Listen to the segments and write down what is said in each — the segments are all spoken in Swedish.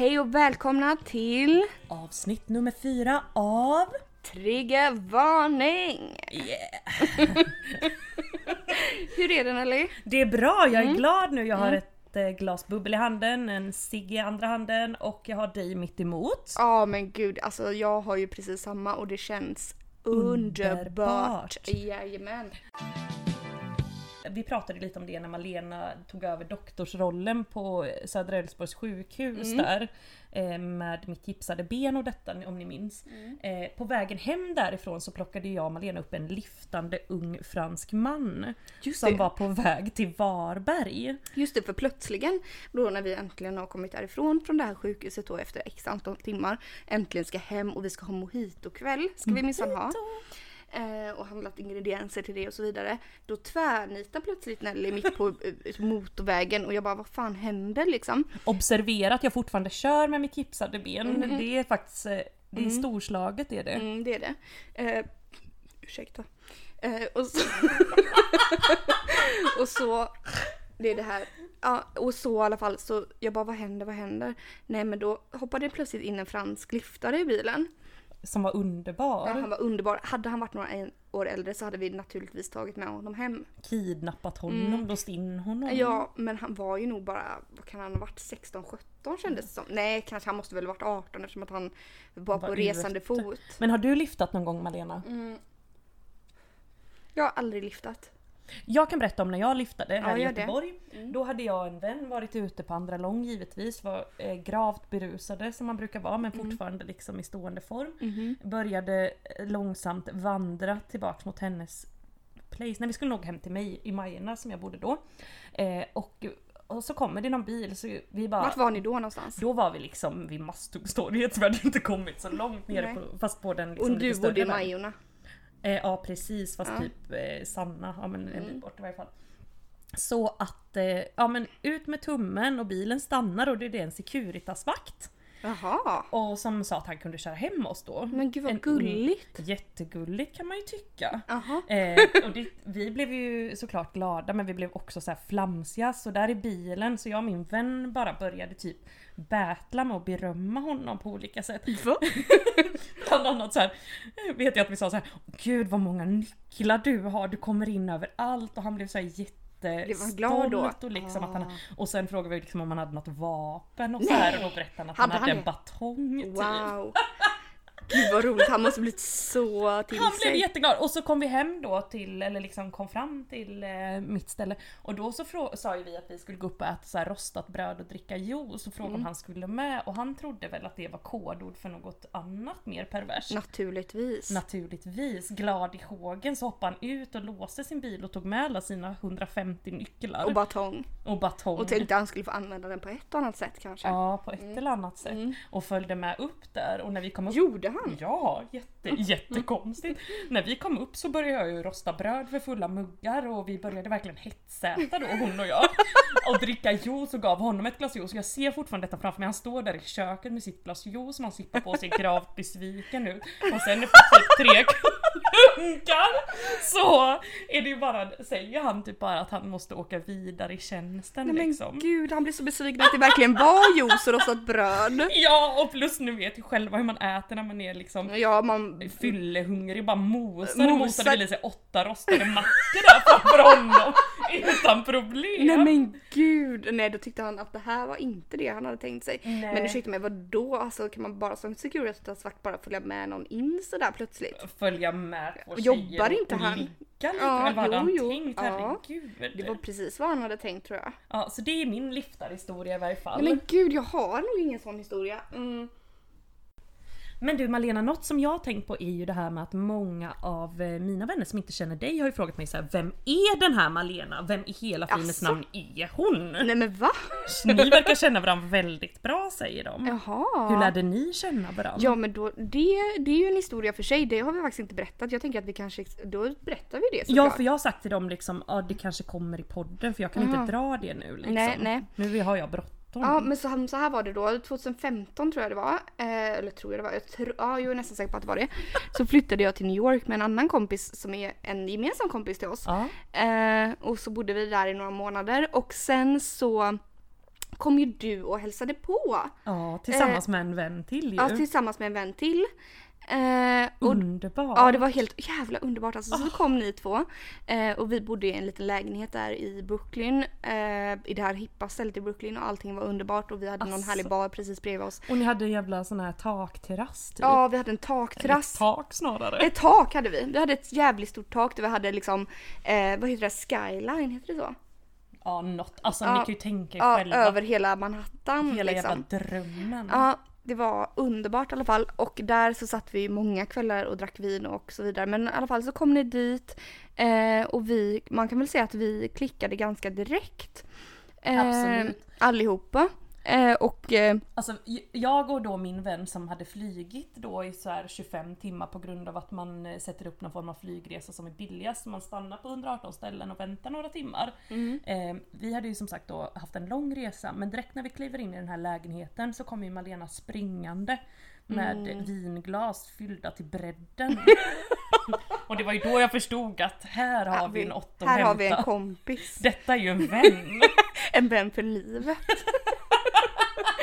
Hej och välkomna till Avsnitt nummer fyra av... Triggervarning! Yeah. Hur är det Nelly? Det är bra, jag är Mm. glad nu. Jag har ett eh, glas bubbel i handen, en cigg i andra handen och jag har dig mitt emot. Ja men gud, alltså jag har ju precis samma och det känns underbart. Underbart. Jajamän. Vi pratade lite om det när Malena tog över doktorsrollen på Södra Älvsborgs sjukhus Mm. där. eh, Med mitt gipsade ben och detta om ni minns. Eh, På vägen hem därifrån så plockade jag och Malena upp en liftande ung fransk man. Just som det. var på väg till Varberg. Just det, för plötsligen då när vi äntligen har kommit därifrån från det här sjukhuset då efter x antal timmar äntligen ska hem och vi ska ha mojito-kväll ska vi minsann ha. Eh, och handlat ingredienser till det och så vidare. Då tvärnitar plötsligt Nelly mitt på eh, motorvägen och jag bara vad fan händer liksom? Observera att jag fortfarande kör med mitt gipsade ben. Det är faktiskt eh, det är storslaget är det. Mm, det är det. Eh, ursäkta. Eh, och så... och så... Det är det här. Ja, och så i alla fall så jag bara vad händer, vad händer? Nej men då hoppade det plötsligt in en fransk liftare i bilen. Som var underbar. Ja, han var underbar. Hade han varit några år äldre så hade vi naturligtvis tagit med honom hem. Kidnappat honom, låst in honom. Ja, men han var ju nog bara, vad kan han ha varit, 16-17 kändes det som. Nej, kanske han måste väl ha varit 18 eftersom att han var Var på resande ute. fot. Men har du lyftat någon gång Malena? Jag har aldrig liftat. Jag kan berätta om när jag lyftade här Ja, i. Göteborg. Då hade jag en vän varit ute på andra lång givetvis, var eh, gravt berusade som man brukar vara men fortfarande liksom i stående form. Började eh, långsamt vandra tillbaks mot hennes place. Nej vi skulle nog hem till mig i Majorna som jag bodde då. Eh, och, och så kommer det någon bil så vi bara... Vart var ni då någonstans? Då var vi liksom vid Masthuggstorget så vi hade inte kommit så långt ner på, fast på den liksom och du bodde i. Majorna. Eh, ja precis fast Ja. typ eh, Sanna, ja men en Mm. bit bort i varje fall. Så att, eh, ja men ut med tummen och bilen stannar och det är en Securitas-vakt. Jaha. Och som sa att han kunde köra hem oss då. Men gud vad En gulligt. Jättegulligt kan man ju tycka. Eh, och det, vi blev ju såklart glada men vi blev också så här flamsiga så där i bilen så jag och min vän bara började typ battla med att berömma honom på olika sätt. Bland annat så här, vet jag att vi sa så här, Gud vad många nycklar du har, du kommer in överallt och han blev så här han jättestolt och liksom att han, Ah. och sen frågade vi liksom om han hade något vapen och så här och då berättade han att Hade han han hade en det? batong typ. Wow. Gud vad roligt, han måste blivit så till Han blev sig. jätteglad och så kom vi hem då till, eller liksom kom fram till eh, mitt ställe och då så frå- sa ju vi att vi skulle gå upp och äta så här rostat bröd och dricka juice och frågade Mm. om han skulle med och han trodde väl att det var kodord för något annat mer perverst. Naturligtvis. Naturligtvis, glad i hågen så hoppade han ut och låste sin bil och tog med alla sina 150 nycklar. och batong. och batong. Och tänkte han skulle få använda den på ett annat sätt kanske. Ja, på ett Mm. eller annat sätt. Och följde med upp där och när vi kom upp Gjorde han? Ja, jätte, jättekonstigt. När vi kom upp så började jag ju rosta bröd för fulla muggar och vi började verkligen hetsäta då hon och jag. Och dricka juice och gav honom ett glas juice. Jag ser fortfarande detta framför mig. Han står där i köket med sitt glas juice som han sippar på sig gravt besviken ut. Och sen efter typ tre klunkar så är det ju bara, säger han typ bara att han måste åka vidare i tjänsten Nej men liksom. gud, han blev så besviken att det verkligen var juice och rostat bröd. Ja och plus nu vet ju själva hur man äter när man är liksom Ja, man... fyllehungrig bara mosar och Mosar. väl i sig åtta rostade mackor där framför honom utan problem. Nej men gud! Nej då tyckte han att det här var inte det han hade tänkt sig. Nej. Men ursäkta mig, vadå? Alltså kan man bara som Securitas-vakt bara följa med någon in sådär plötsligt? Följa med Och jobbar inte och han? ligga lite. Ja, eller vad jo, han jo. tänkt? Ja. Herregud. Det var precis vad han hade tänkt tror jag. Ja, så det är min liftarhistoria i varje fall. Nej men gud, jag har nog ingen sån historia. Mm. Men du Malena, något som jag har tänkt på är ju det här med att många av eh, mina vänner som inte känner dig har ju frågat mig så här, vem är den här Malena? Vem i hela fridens namn är hon? Nej men va? Ni verkar känna varandra väldigt bra säger de. Jaha. Hur lärde ni känna varandra? Ja men då, det, det är ju en historia för sig, det har vi faktiskt inte berättat. Jag tänker att vi kanske, då berättar vi det Ja såklart. för jag har sagt till dem liksom, ja det kanske kommer i podden för jag kan Jaha. inte dra det nu liksom. Nej, nej. Nu har jag bråttom. Ja men så, så här var det då, 2015 tror jag det var. Eh, eller tror jag det var, jag, tro, ja, jag är nästan säker på att det var det. Så flyttade jag till New York med en annan kompis som är en gemensam kompis till oss. Ja. Eh, och så bodde vi där i några månader och sen så kom ju du och hälsade på. ja, tillsammans med en vän till ju. Ja, tillsammans med en vän till. Eh, och Underbart. Ja det var helt jävla underbart alltså. Så kom ni två eh, och vi bodde i en liten lägenhet där i Brooklyn. Eh, I det här hippa stället i Brooklyn och allting var underbart och vi hade någon Asså. härlig bar precis bredvid oss. Och ni hade en jävla sån här takterrass typ. Ja vi hade en Ett takterrass. tak snarare. Ett tak hade vi. Vi hade ett jävligt stort tak där vi hade liksom, eh, vad heter det, skyline, heter det så? Ja något, alltså Ja. ni kan ju tänka er Ja, själva. över hela Manhattan hela liksom. jävla drömmen. Ja, det var underbart i alla fall. Och där så satt vi många kvällar och drack vin och så vidare. Men i alla fall så kom ni dit eh, och vi, man kan väl säga att vi klickade ganska direkt. Eh, Absolut. Allihopa. Eh, och eh, Alltså jag och då min vän som hade flygit då i så här 25 timmar på grund av att man eh, sätter upp någon form av flygresa som är billigast. Man stannar på 118 ställen och väntar några timmar. Eh, vi hade ju som sagt då haft en lång resa men direkt när vi kliver in i den här lägenheten så kommer ju Malena springande med vinglas fyllda till bredden. och det var ju då jag förstod att här har vi en åtta här har vi en kompis. Detta är ju en vän. En vän för livet.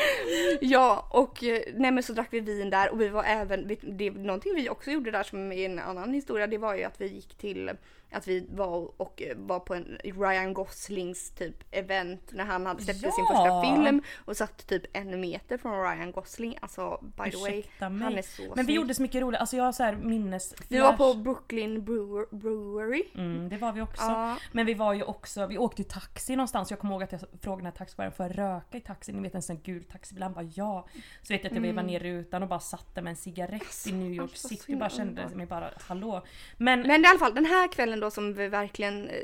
ja och eh, nej men så drack vi vin där och vi var även, det någonting vi också gjorde där som är en annan historia det var ju att vi gick till att vi var och eh, var på en Ryan Goslings typ event när han hade släppt sin Ja. första film och satt typ en meter från Ryan Gosling. Alltså by the way, mig. han är så Men vi snygg. gjorde så mycket roligt, alltså jag har så här minnes... Vi var på Brooklyn Brewer, Brewery. Mm, det var vi också. Ja. Men vi var ju också, vi åkte i taxi någonstans. Jag kommer ihåg att jag frågade den här taxichauffören, får jag röka i taxin? Ni vet en sån gul taxibil. Han bara ja. Så vet jag att jag vevade ner rutan och bara satte med en cigarett i New York alltså, City. och bara kände mig bara hallå. Men, Men i alla fall den här kvällen då som vi verkligen eh,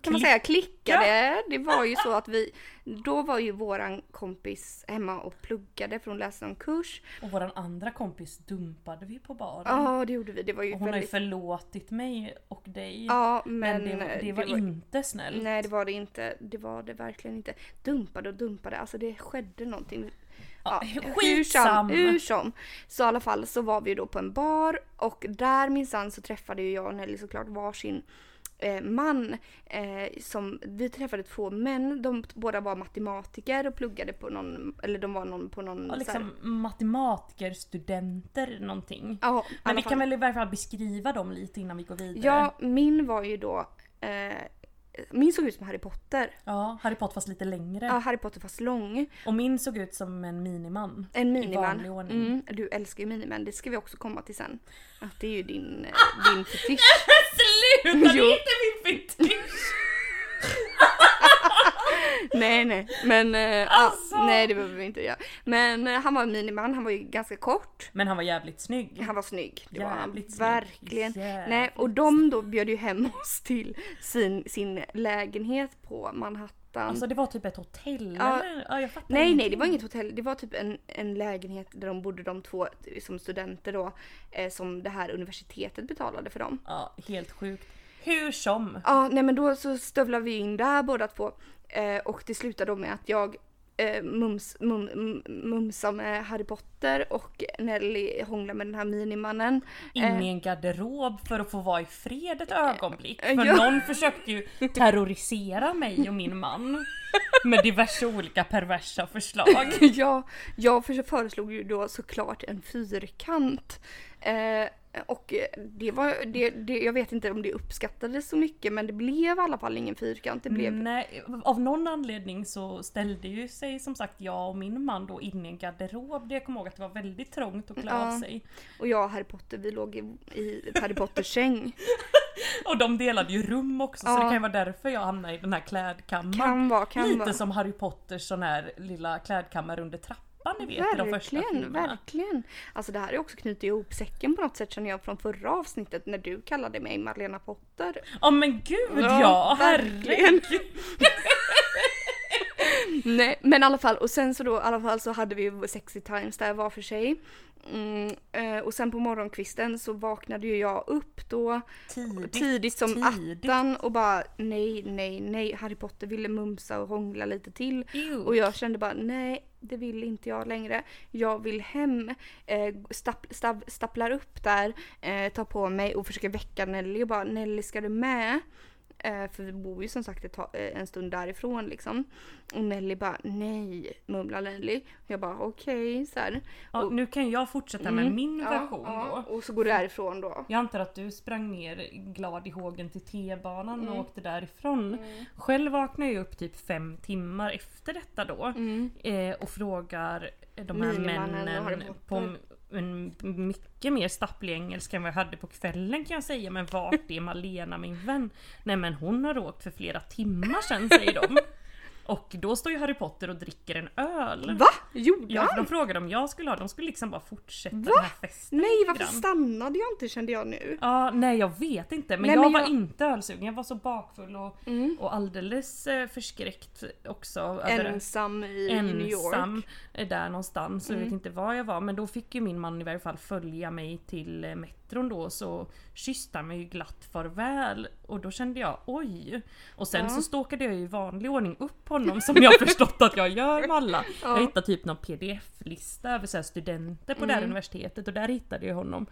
kan man säga klickade. Det var ju så att vi, då var ju våran kompis hemma och pluggade för hon läste någon kurs. och våran andra kompis dumpade vi på baren. Ja det gjorde vi, det var ju och hon har ju väldigt... förlåtit mig och dig. Ja men, men, det, eh, det var inte snällt. Nej det var det inte, det var det verkligen inte. Dumpade och dumpade, alltså det skedde någonting. Ja, skitsam. som, hur som. Så i alla fall så var vi då på en bar och där minsann så träffade ju jag och Nelly såklart varsin eh, man. Eh, som, vi träffade två män, de båda var matematiker och pluggade på någon, eller de var någon på någon... Ja, liksom matematikerstudenter någonting. ja, Men vi fall. kan väl i varje fall beskriva dem lite innan vi går vidare. Ja, min var ju då... Eh, min såg ut som Harry Potter. Ja, Harry Potter fast lite längre. Ja, Harry Potter fast lång. Och min såg ut som en miniman. En I miniman. ordning. Mm, du älskar ju minimän, det ska vi också komma till sen. Att det är ju din, eh, din fetisch. Sluta! Det är inte min fetisch! Nej nej, men eh, Alltså. ja, nej det behöver vi inte göra. Men eh, han var en miniman, han var ju ganska kort. Men han var jävligt snygg. Han var snygg. Det var han Jävligt snygg. verkligen. Jävligt Nej, och de då bjöd ju hem oss till sin, sin lägenhet på Manhattan. Alltså det var typ ett hotell Ja. eller? Ja, jag fattar Nej nej ingenting. det var inget hotell, det var typ en, en lägenhet där de bodde de två som studenter då. Eh, som det här universitetet betalade för dem. Ja, helt sjukt. Hur som. Ja nej men då så stövlade vi in där båda två. Eh, och det slutade då med att jag eh, mums, mum, mum, mumsade med Harry Potter och Nelly hånglade med den här minimannen. In i en garderob för att få vara i fred ett ögonblick. eh, För ja. någon försökte ju terrorisera mig och min man. Med diverse olika perversa förslag. ja, jag för- föreslog ju då såklart en fyrkant. Eh, och det var, det, det, jag vet inte om det uppskattades så mycket men det blev i alla fall ingen fyrkant. Det blev, Nej, av någon anledning så ställde ju sig som sagt jag och min man då in i en garderob. Jag kommer ihåg att det var väldigt trångt att klä Ja. av sig. Och jag och Harry Potter vi låg i, i Harry Potters säng. Och de delade ju rum också så Ja. det kan ju vara därför jag hamnade i den här klädkammaren. Kan vara, kan Lite vara. som Harry Potters sån här lilla klädkammare under trappan. Pappa ni vet i de första Verkligen, filmerna. verkligen. Alltså det här är också knutit ihop säcken på något sätt känner jag från förra avsnittet när du kallade mig Marlena Potter. Ja men gud Ja, ja, verkligen. Nej men i alla fall och sen så då i alla fall så hade vi sexy times där var för sig. Mm, eh, och sen på morgonkvisten så vaknade ju jag upp då Tidigt. tidigt som tidigt. attan och bara nej, nej, nej. Harry Potter ville mumsa och hångla lite till. Ew. Och jag kände bara nej, det vill inte jag längre. Jag vill hem. Eh, stapp, stapp, stapplar upp där, eh, tar på mig och försöker väcka Nelly och bara Nelly ska du med? Eh, för vi bor ju som sagt ett, eh, en stund därifrån liksom. Och Nelly bara nej, mumlar Nelly. Jag bara okej så här. Ja, och- nu kan jag fortsätta med Mm, min ja, version ja, då. Och så går du därifrån då. Jag antar att du sprang ner glad i hågen till T-banan Mm. och åkte därifrån. Själv vaknade jag upp typ fem timmar efter detta då. Mm. Eh, och frågar de här Minimannen och männen på en mycket mer stapplig engelska än vad jag hade på kvällen kan jag säga. Men vart är Malena min vän? Nej men hon har åkt för flera timmar sedan säger de. Och då står ju Harry Potter och dricker en öl. Va? Gjorde Ja, han? de frågade om jag skulle ha, de skulle liksom bara fortsätta Va? den här festen Nej varför grann. stannade jag inte kände jag nu? Ja, nej jag vet inte. Men Nej, jag men var jag- inte ölsugen. Jag var så bakfull och, Mm. och alldeles eh, förskräckt också. Ensam i, i New York. ensam eh, där någonstans. Jag vet Mm. inte var jag var. Men då fick ju min man i varje fall följa mig till eh, metron då. Så kysste han mig glatt farväl. Och då kände jag oj. Och sen Ja. så stalkade jag i vanlig ordning upp honom som jag förstått att jag gör med alla. Ja. Jag hittade typ någon pdf-lista över så studenter på det här Mm. universitetet och där hittade jag honom.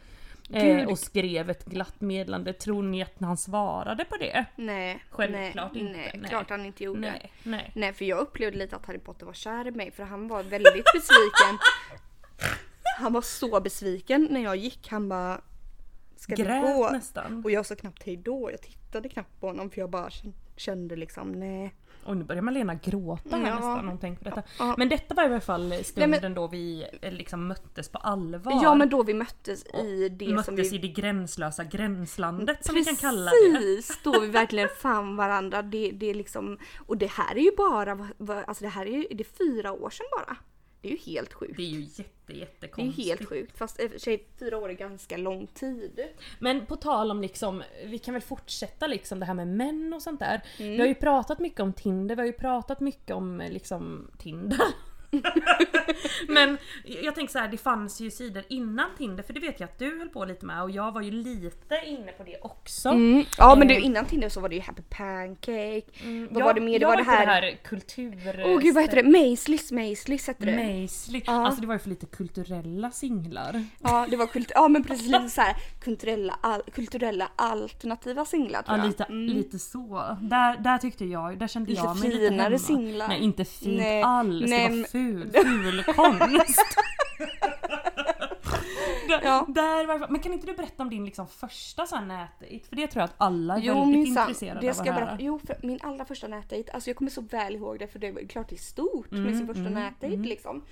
Eh, och skrev ett glatt meddelande. Tror ni att han svarade på det? Nej. Självklart nej, inte, Nej, nej. klart han inte gjorde. Nej, nej. Nej för jag upplevde lite att Harry Potter var kär i mig för han var väldigt besviken. Han var så besviken när jag gick. Han bara Ska vi Grät gå? nästan. Och jag sa knappt hejdå. Jag tittade knappt på honom för jag bara kän- kände liksom nej. Och nu börjar Malena gråta här Ja. nästan när hon tänker på detta. Ja. Men detta var i alla fall stunden Nej, men- då vi eh, liksom möttes på allvar. Ja men då vi möttes i det möttes som vi i det gränslösa gränslandet som vi kan kalla det. Precis! Då vi verkligen fann varandra. Det, det är liksom, och det här är ju bara, alltså det här är ju det är fyra år sedan bara. Det är ju helt sjukt. Det är ju jätte Det är ju helt sjukt. Fast i och för sig fyra år är ganska lång tid. Men på tal om liksom, vi kan väl fortsätta liksom det här med män och sånt där. Mm. Vi har ju pratat mycket om Tinder, vi har ju pratat mycket om liksom Tinder. Men jag tänker så här, det fanns ju sidor innan Tinder för det vet jag att du höll på lite med och jag var ju lite inne på det också. Mm. Ja men Eh. det, innan Tinder så var det ju Happy Pancake. Mm, Vad jag- var det mer? Det var det här- det här kultur... Åh gud vad heter det? Maislis, Maislis hette det. Mejsli. Ja. Alltså det var ju för lite kulturella singlar. Ja det var kult- ja men precis lite så här kulturella, al- kulturella alternativa singlar tror Ja jag. lite, Mm. lite så. Där, där tyckte jag, där kände Lite jag mig lite finare hemma. singlar. Nej inte fint Nej, alls, nej, det var ful, ful konst. där, Ja. där men kan inte du berätta om din liksom första sån här nätdejt? För det tror jag att alla är Jo väldigt minsann, intresserade det av ska att jag höra. Jo min allra första nätdejt, alltså jag kommer så väl ihåg det för det var klart det är stort med Mm, sin första mm, nätdejt mm. liksom.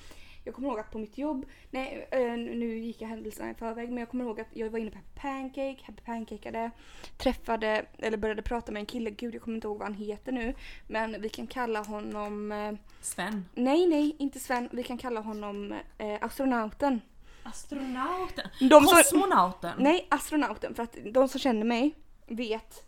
Jag kommer ihåg att på mitt jobb, nej eh, nu gick jag händelserna i förväg men jag kommer ihåg att jag var inne på Happy Pancake, Happy Pancakeade, träffade eller började prata med en kille, gud jag kommer inte ihåg vad han heter nu. Men vi kan kalla honom, eh, Sven. nej nej inte Sven, vi kan kalla honom eh, astronauten. Astronauten. De som- Kosmonauten. Nej, astronauten. För att de som känner mig vet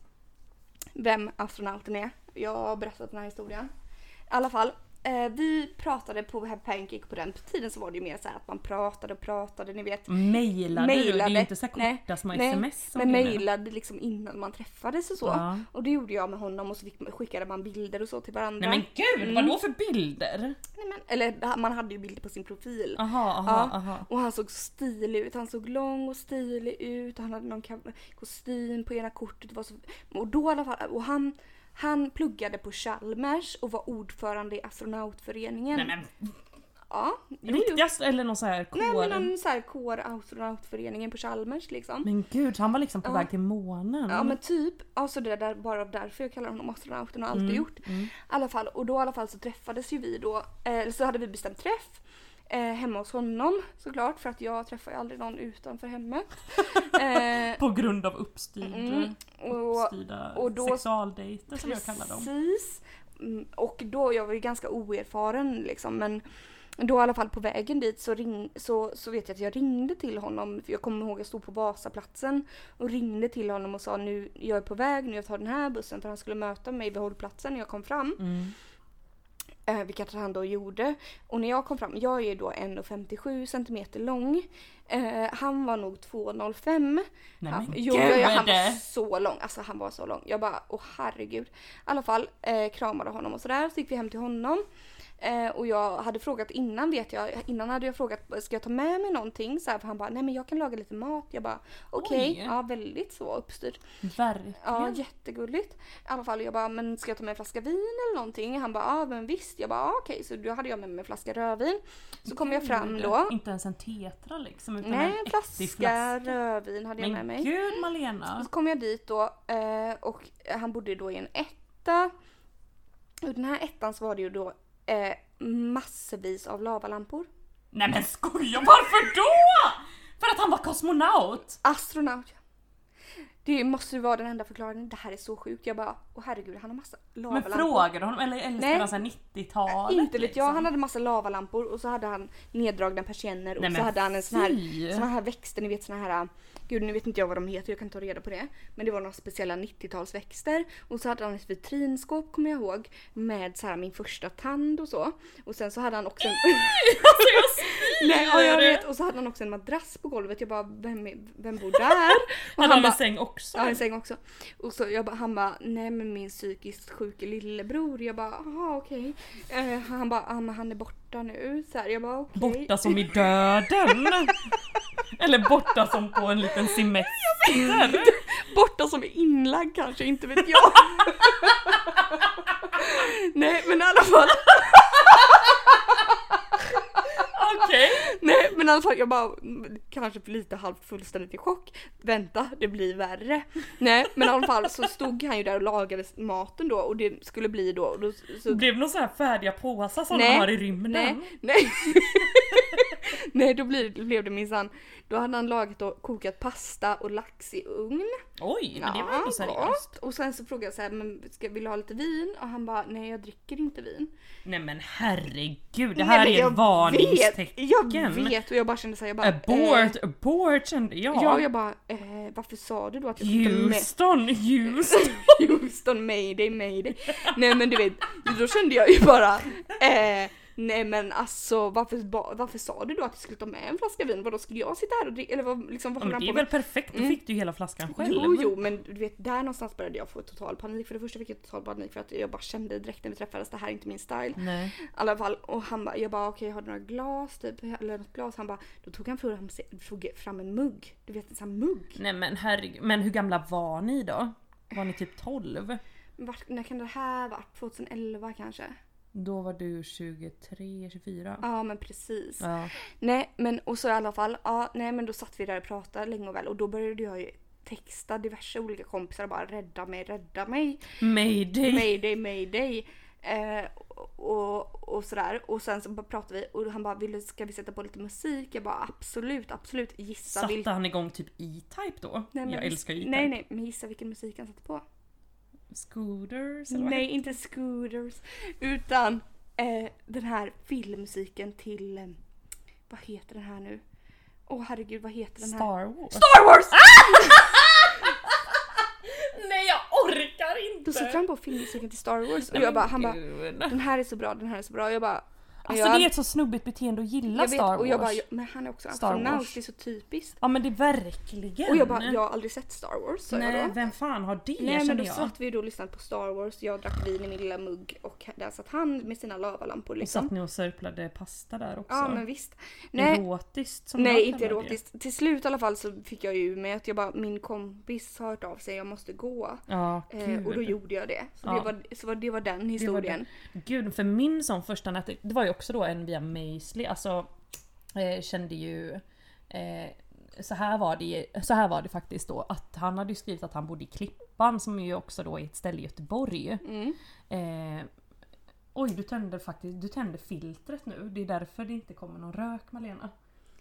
vem astronauten är. Jag har berättat den här historien. I alla fall, eh, vi pratade på Happy Pancake på den tiden så var det ju mer så att man pratade och pratade, ni vet. Mejlade du? Det är inte så korta små nej, sms som Men mejlade liksom innan man träffades och så. Ja. Och det gjorde jag med honom och så skickade man bilder och så till varandra. Nej men gud, Mm. vad då för bilder? Nej, men, eller man hade ju bilder på sin profil. Aha, aha, Ja. aha. Och han såg stilig ut, han såg lång och stilig ut. Han hade någon kostym på ena kortet. Var så, och då i alla fall, och han, han pluggade på Chalmers och var ordförande i astronautföreningen. Nej men Ja, jo, riktigast eller någon så här Nej kår? men någon så här kår astronautföreningen på Chalmers liksom. Men gud, han var liksom på Ja. väg till månen. Ja men typ, alltså det där bara därför jag kallar honom astronauten och alltid Mm, gjort. mm. I alla fall, och då i alla fall så träffades ju vi då, eh, eller så hade vi bestämt träff. Eh, hemma hos honom såklart för att jag träffar ju aldrig någon utanför hemmet. eh, På grund av uppstyrd, Mm, och, uppstyrda och då- sexualdejter som jag kallar dem. Precis. Mm, Och då, jag var ju ganska oerfaren liksom men då i alla fall på vägen dit så, ring, så, så vet jag att jag ringde till honom. För jag kommer ihåg att jag stod på Vasaplatsen och ringde till honom och sa nu jag är på väg, nu jag tar den här bussen för han skulle möta mig vid hållplatsen när jag kom fram. Mm. Eh, vilket han då gjorde. Och när jag kom fram, jag är då 1,57 cm lång. Eh, han var nog 2,05. Nej Han, men jo, ja, ja, han var så lång. Alltså han var så lång. Jag bara, åh herregud. I alla fall eh, kramade honom och sådär. Så gick vi hem till honom. Eh, och jag hade frågat innan vet jag, innan hade jag frågat ska jag ta med mig någonting? Så här, för han bara, nej men jag kan laga lite mat. Jag bara, okej, Oj. ja väldigt så uppstyrt. Verkligen. Ja, jättegulligt. I alla fall, jag bara, men ska jag ta med en flaska vin eller någonting? Han bara, ja men visst. Jag bara, okej. Så då hade jag med mig en flaska rödvin. Så kom jag fram då. Inte ens en tetra liksom utan Nej, en flaska, flaska. rödvin hade jag med Men mig. gud Malena! Så kom jag dit då eh, och han bodde då i en etta. Och den här ettan så var det ju då eh, massvis av lavalampor. Nej men skoja, varför då? För att han var kosmonaut? Astronaut ja. Det måste ju vara den enda förklaringen. Det här är så sjukt. Jag bara, åh herregud han har massa Men lavalampor. frågade du honom eller älskade han såhär 90-talet? Inte vet jag, liksom? han hade massa lavalampor och så hade han neddragna persienner och Nej, så men hade han en sån här, fy. såna här växter, ni vet såna här, gud nu vet inte jag vad de heter, jag kan ta reda på det. Men det var några speciella 90-talsväxter och så hade han ett vitrinskåp kommer jag ihåg med så här min första tand och så. Och sen så hade han också en... Alltså jag! Nej, ja, jag vet. Och så hade han också en madrass på golvet. Jag bara, vem, vem bor där? Och Hade han bara, en säng också? Ja, en säng också. Och så jag bara, han bara, nej men min psykiskt sjuke lillebror. Jag bara, jaha okej. Eh, han bara, men han är borta nu. Så här, jag bara okej. Borta som i döden? Eller borta som på en liten semester? Borta som är inlagd kanske, inte vet jag. nej men i alla fall. Okej. Nej men fall jag bara kanske lite halvt fullständigt i chock. Vänta det blir värre. Nej men i alla fall så stod han ju där och lagade maten då och det skulle bli då. Och då så, Blev det några så här färdiga påsar som Nej. de har i rymden? nej, nej. nej då det- blev det minsann. Då hade han lagat och kokat pasta och lax i ugn. Oj, men det var ändå seriöst. Och sen så frågade jag så här, men ska, vill du ha lite vin? Och han bara, nej jag dricker inte vin. Nej men herregud, det Nej, här men är ett varningstecken. Jag vet och jag bara kände såhär, jag bara... Abort, Eh, abort kände jag. ja, jag bara, eh, varför sa du då att jag ta med... Houston, Houston. Houston, mayday, mayday. Nej men du vet, då kände jag ju bara, eh, nej men alltså varför, varför sa du då att jag skulle ta med en flaska vin? Vadå skulle jag sitta här och dricka? Eller vad, liksom, vad Ja, men det är väl perfekt, då Mm. fick du ju hela flaskan själv. Jo, jo, men du vet där någonstans började jag få total panik. För det första fick jag total panik för att jag bara kände direkt när vi träffades, det här är inte min style. Nej. I alla fall, och han bara, jag bara okej har du några glas typ? Eller något glas? Han bara, då tog han fram, tog fram en mugg. Du vet en sån här mugg. Nej men herregud, men hur gamla var ni då? Var ni typ 12? Vart, när kan det här varit? 2011 kanske? Då var du 23, 24? Ja men precis. Ja. Nej men och så i alla fall, ja nej men då satt vi där och pratade länge och väl och då började jag ju texta diverse olika kompisar och bara rädda mig, rädda mig. Mayday! Mayday, mayday. Eh, och, och sådär. Och sen så pratade vi och han bara vill, ska vi sätta på lite musik? Jag bara absolut, absolut. Gissa Satte vilken. han igång typ E-Type då? Nej, men jag älskar E-Type. Nej nej, men gissa vilken musik han satte på. Scooters eller Nej, inte Scooters. Utan eh, den här filmmusiken till, eh, vad heter den här nu? Åh herregud, vad heter den här? Star Wars? Star Wars! Nej jag orkar inte! Då sätter han på filmmusiken till Star Wars och jag bara, han bara den här är så bra, den här är så bra. Jag bara Alltså jag, det är ett så snubbigt beteende att gilla jag vet, Star Wars. och jag bara, jag, men han är också Star astronaut, Wars. det är så typiskt. Ja men det är verkligen. Och jag bara, jag har aldrig sett Star Wars sa jag Nej då. vem fan har det Nej men då jag. satt vi då och lyssnade på Star Wars, jag drack vin i min lilla mugg och där satt han med sina lavalampor Och liksom. satt ni och sörplade pasta där också? Ja men visst. Nej, Erotiskt som nej jag inte kallar det. erotiskt. Till slut i alla fall så fick jag ju med att jag bara, min kompis har hört av sig, jag måste gå. Ja, Eh, och då gjorde jag det. Så, Ja. det, var, så var, det var den historien. Gud, för min sån första nät, det var ju också då en via Maisley, alltså eh, kände ju eh, så här, var det, så här var det faktiskt då att han hade ju skrivit att han bodde i Klippan som ju också då är ett ställe i Göteborg. Mm. Eh, oj, du tände faktiskt, du tände filtret nu. Det är därför det inte kommer någon rök Malena.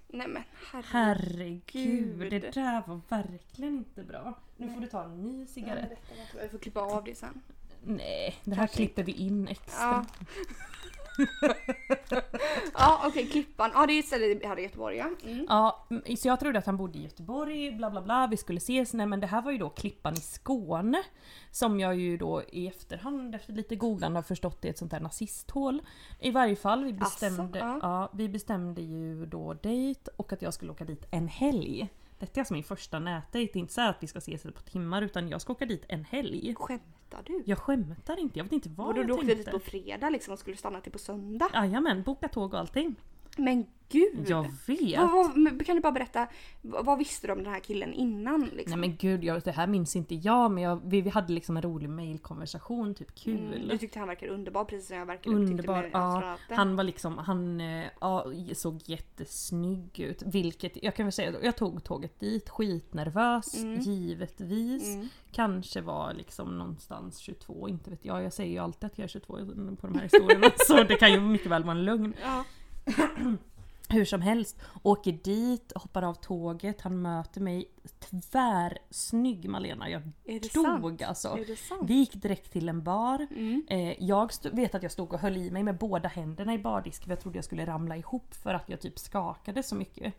Nej men herregud. Herregud, Gud. det där var verkligen inte bra. Nu får du ta en ny cigarett. Jag får klippa av det sen. Nej, det här Kanske klipper vi in extra. Ja. ja okej, Klippan. Ja det är ett ställe här i Göteborg ja. Mm. Ja, mm, så jag trodde att han bodde i Göteborg, bla bla bla, vi skulle ses. Nej men det här var ju då Klippan i Skåne. Som jag ju då i efterhand efter lite googlande har förstått är ett sånt där nazisthål. I varje fall, vi bestämde, ja. ja, vi bestämde ju då dejt och att jag skulle åka dit en helg. Detta är alltså min första nätdejt, inte så här att vi ska ses par timmar utan jag ska åka dit en helg. Skämtar du? Jag skämtar inte, jag vet inte vad Vadå jag du åkte tänkte. dit på fredag liksom och skulle stanna till på söndag? Jajamän, boka tåg och allting. Men gud! Jag vet. Vad, vad, kan du bara berätta, vad, visste du om den här killen innan? Liksom? Nej men gud, jag, det här minns inte jag men jag, vi, vi hade liksom en rolig mailkonversation, typ kul. Mm, du tyckte han verkade underbar precis som jag verkade Underbar, ja. Han var liksom, han eh, ja, såg jättesnygg ut. Vilket, jag kan väl säga, jag tog tåget dit skitnervös, Mm. givetvis. Mm. Kanske var liksom någonstans 22, inte vet jag. Jag säger ju alltid att jag är 22 på de här historierna så det kan ju mycket väl vara en lögn. Ja. Hur som helst, åker dit, hoppar av tåget, han möter mig. Tvärsnygg Malena, jag Är det dog sant? alltså. Är det sant? Vi gick direkt till en bar. Mm. Eh, jag vet att jag stod och höll i mig med båda händerna i bardisken för jag trodde jag skulle ramla ihop för att jag typ skakade så mycket.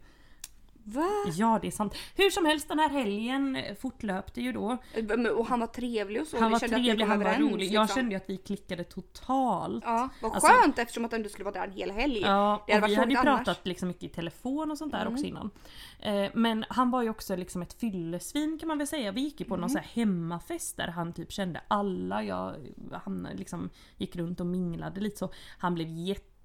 Va? Ja det är sant. Hur som helst den här helgen fortlöpte ju då. Och han var trevlig och så? Han var trevlig, han var överens, rolig. Jag liksom? kände ju att vi klickade totalt. Ja, vad Alltså- skönt eftersom att du skulle vara där en hel helg. Ja, Det hade och vi hade ju annars. pratat liksom mycket i telefon och sånt där Mm. också innan. Eh, men han var ju också liksom ett fyllesvin kan man väl säga. Vi gick ju på Mm. någon sån här hemmafest där han typ kände alla. Jag, han liksom gick runt och minglade lite så. Han blev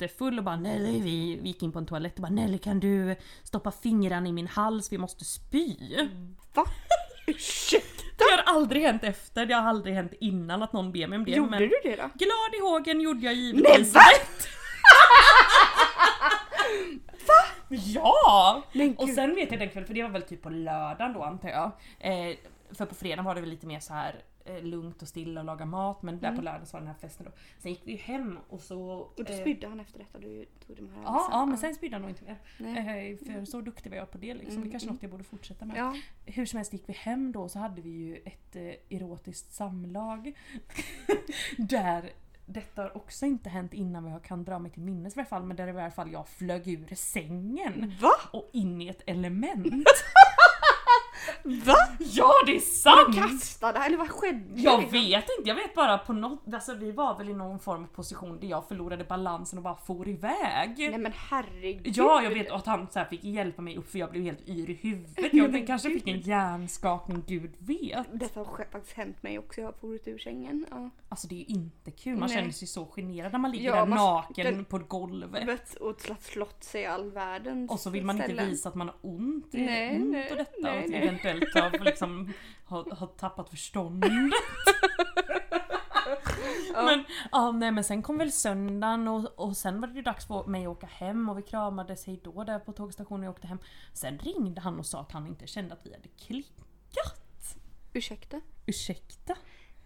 jättefull och bara Nelly, vi, vi gick in på en toalett och bara Nelly kan du stoppa fingrarna i min hals, vi måste spy. Va? Ursäkta? Det har aldrig hänt efter, det har aldrig hänt innan att någon ber mig om det. Gjorde du det då? Glad i hågen gjorde jag Nej givetvis va? rätt. Ja! Men Och sen vet jag den kvällen, för det var väl typ på lördagen då antar jag. Eh, för på fredagen var det väl lite mer så här eh, lugnt och stilla och laga mat men där på lördagen så var den här festen då. Sen gick vi ju hem och så... Mm. Och då eh, spydde han efter detta? Du tog de här Ja, ja men sen spydde han nog inte mer. Nej. Eh, för så duktig var jag på det liksom. Mm, det kanske är mm. något jag borde fortsätta med. Ja. Hur som helst gick vi hem då så hade vi ju ett erotiskt samlag. där detta har också inte hänt innan vad jag kan dra mig till minnes i alla fall men där i alla fall jag flög ur sängen Va? och in i ett element. Va? ja det är sant! Kastade eller vad skedde? Jag liksom? vet inte, jag vet bara på något, alltså vi var väl i någon form av position där jag förlorade balansen och bara for iväg. Nej men herregud. Ja jag vet och att han så fick hjälpa mig upp för jag blev helt yr i huvudet. Jag men kanske gud. fick en hjärnskakning, gud vet. Detta har sk- faktiskt hänt mig också. Jag har forit ur sängen. Ja. Alltså det är ju inte kul, man Nej. känner sig så generad när man ligger Ja, där man- naken den- på golvet. Vet, och slått, sig all världens Och så vill man inte visa att man har ont, Nej, ont nej, och detta nej, och. Eventuellt har, liksom, har, har tappat förståndet. Men, ja, nej, men sen kom väl söndagen och, och sen var det ju dags för mig att åka hem och vi kramades hejdå där på tågstationen och jag åkte hem. Sen ringde han och sa att han inte kände att vi hade klickat. Ursäkta? Ursäkta?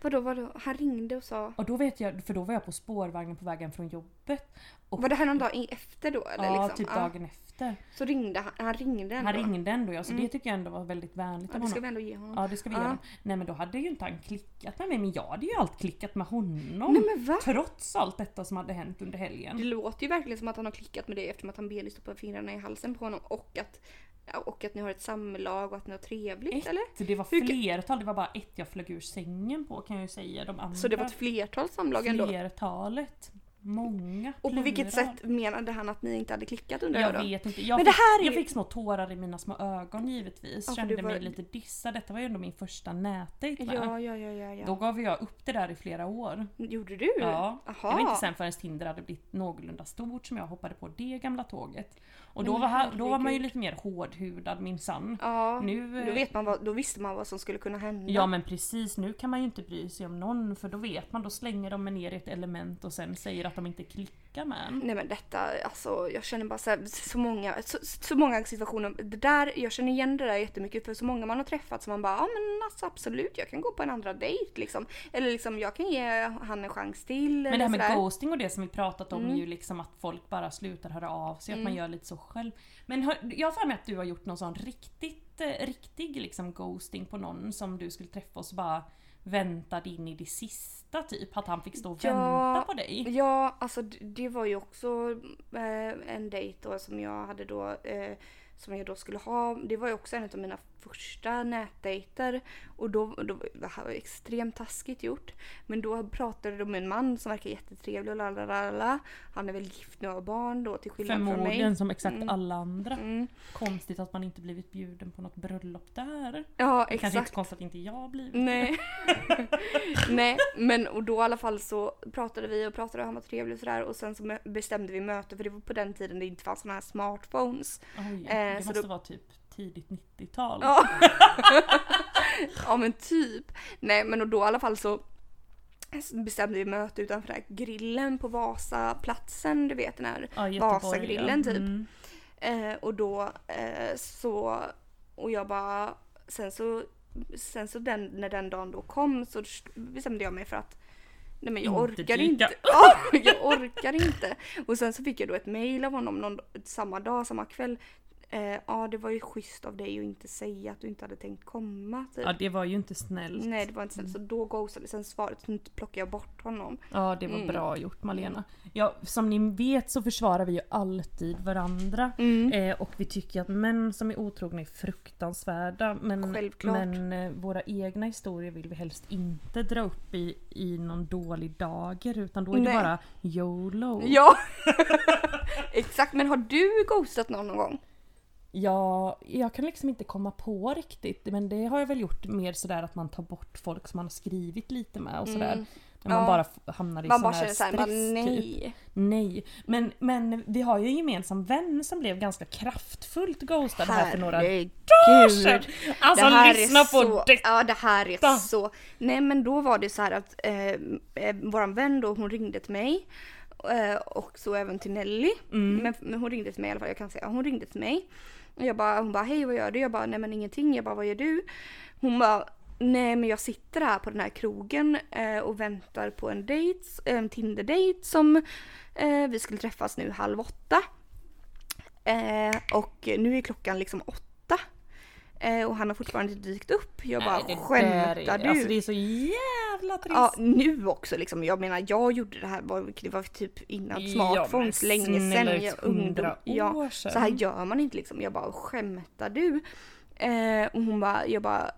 Vadå, vadå? Han ringde och sa... Och då vet jag, för då var jag på spårvagnen på vägen från jobbet. Och, Var det här någon dag efter då? Eller ja, liksom? typ Ja. dagen efter. Så ringde han, han ringde ändå? Han ringde ändå ja, så Mm. det tycker jag ändå var väldigt vänligt Ja, av det ska honom. vi ändå ge honom. Ja det ska vi Ja. göra. honom. Nej men då hade ju inte han klickat med mig men jag hade ju allt klickat med honom. Nej men va? Trots allt detta som hade hänt under helgen. Det låter ju verkligen som att han har klickat med dig eftersom att han ber dig stoppa fingrarna i halsen på honom och att, och att ni har ett samlag och att ni har trevligt Ett, eller? det var flertal, det var bara ett jag flög ur sängen på kan jag ju säga. De andra Så det var ett flertal samlag ändå? flertalet. Många. Och på vilket sätt menade han att ni inte hade klickat undrar Jag vet inte. Jag, Men det fick, här är jag fick små tårar i mina små ögon givetvis. Ja, Kände du mig var- lite dissad. Detta var ju ändå min första nätdejt med. Ja, ja, ja, ja. ja. Då gav jag upp det där i flera år. Gjorde du? Ja. Aha. Det var inte sen förrän Tinder hade blivit någorlunda stort som jag hoppade på det gamla tåget. Och då, var, då var man ju lite mer hårdhudad minsann. Ja, Nu, då, vet man vad, då visste man vad som skulle kunna hända. Ja men precis, nu kan man ju inte bry sig om någon för då vet man, då slänger de ner i ett element och sen säger att de inte klickar med en. Nej men detta, alltså jag känner bara så, här, så många, så, så många situationer. Det där, jag känner igen det där jättemycket för så många man har träffat som man bara, ja men alltså absolut jag kan gå på en andra dejt liksom. Eller liksom jag kan ge han en chans till. Men det här med ghosting och det som vi pratat om Mm. är ju liksom att folk bara slutar höra av sig, att Mm. man gör lite så själv. Men har, jag har för mig att du har gjort någon sån riktigt, eh, riktig liksom ghosting på någon som du skulle träffa och så bara väntade in i det sista typ? Att han fick stå och Ja. vänta på dig? Ja, alltså det var ju också eh, en dejt då som jag hade då eh, som jag då skulle ha. Det var ju också en av mina första nätdejter och då, då det här var extremt taskigt gjort. Men då pratade de med en man som verkar jättetrevlig och lalalala. Han är väl gift nu och har barn då till skillnad från mig. Förmodligen som exakt Mm. alla andra. Mm. Konstigt att man inte blivit bjuden på något bröllop där. Ja, Kanske inte exakt. så konstigt att inte jag blivit Nej. Nej, men och då i alla fall så pratade vi och pratade och han var trevlig och sådär och sen så bestämde vi möte för det var på den tiden det inte fanns såna här smartphones. Oj, Eh, det så måste då- vara typ tidigt 90-tal. Ja. ja men typ. Nej men och då i alla fall så bestämde vi möte utanför den här grillen på Vasaplatsen, du vet den här Ja, Göteborg, Vasagrillen typ. Mm. Eh, och då eh, så, och jag bara, sen så, sen så den, när den dagen då kom så bestämde jag mig för att Nej men jag Inte orkar dyka inte. Ja, jag orkar inte. Och sen så fick jag då ett mail av honom någon, samma dag, samma kväll. Eh, ja det var ju schysst av dig att inte säga att du inte hade tänkt komma. Typ. Ja det var ju inte snällt. Nej det var inte snällt. Så då ghostade sen svaret så plockade jag bort honom. Ja det var Mm. bra gjort Malena. Ja, som ni vet så försvarar vi ju alltid varandra. Mm. Eh, och vi tycker att män som är otrogna är fruktansvärda. Men, Självklart. men eh, våra egna historier vill vi helst inte dra upp i, i någon dålig dager. Utan då är det Nej. bara YOLO. Ja! Exakt, men har du ghostat någon någon gång? Ja, jag kan liksom inte komma på riktigt. Men det har jag väl gjort mer sådär att man tar bort folk som man har skrivit lite med och sådär. Mm. När man Ja. bara hamnar i Man sån bara här känner såhär, stress bara, typ. nej. Nej, men, men vi har ju en gemensam vän som blev ganska kraftfullt ghostad här för några dagar sedan. Alltså lyssna på så, detta! Ja det här är så. Nej men då var det så här att eh, eh, våran vän då hon ringde till mig. Eh, och så även till Nelly. Mm. Men, men hon ringde till mig i alla fall, jag kan säga. Hon ringde till mig. Och jag bara, hon bara hej vad gör du? Jag bara nej men ingenting. Jag bara vad gör du? Hon bara nej men jag sitter här på den här krogen eh, och väntar på en dejt, en Tinder-dejt som eh, vi skulle träffas nu halv åtta. Eh, och nu är klockan liksom åtta. Eh, och han har fortfarande inte dykt upp. Jag bara Nej, skämtar är, du? Alltså det är så jävla trist. Ja nu också liksom. Jag menar jag gjorde det här, var, det var typ innan smartphones, men länge sedan. Jag ungdom. Ja, år sedan. så här gör man inte liksom. Jag bara skämtar du? Eh, och hon bara, jag bara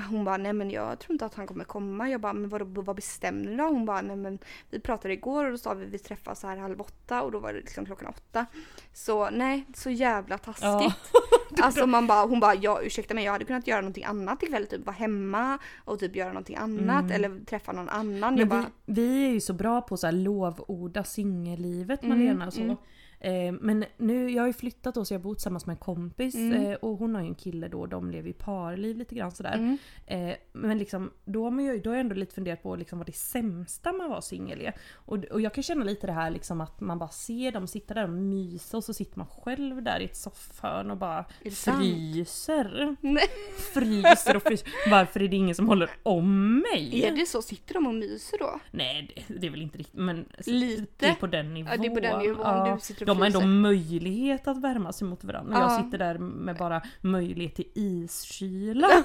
hon bara, nej men jag tror inte att han kommer komma. Jag bara, men vad, vad bestämde ni då? Hon bara, nej men vi pratade igår och då sa vi vi träffas här halv åtta och då var det liksom klockan åtta. Så nej, så jävla taskigt. Ja. Alltså man bara, hon bara, ja ursäkta mig jag hade kunnat göra någonting annat ikväll, typ vara hemma och typ göra någonting annat eller träffa någon annan. Mm. Men bara, vi, vi är ju så bra på så här lovorda singellivet Mm, Malena. Så. mm. Eh, men nu, jag har ju flyttat då så jag bor tillsammans med en kompis Mm. eh, och hon har ju en kille då de lever i parliv lite grann sådär. mm, Eh, men liksom, då har, man ju, då har jag ändå lite funderat på liksom vad det sämsta man var singel är. Och, och jag kan känna lite det här liksom att man bara ser dem sitta där och mysa och så sitter man själv där i ett soffhörn och bara fryser. nej. Fryser och fryser. Varför är det ingen som håller om mig? Är det så? Sitter de och myser då? Nej det, det är väl inte riktigt men Lite. det är på den nivån. Ja, det är på den nivån du sitter och de har ändå möjlighet att värma sig mot varandra. Jag Ja. sitter där med bara möjlighet till iskyla.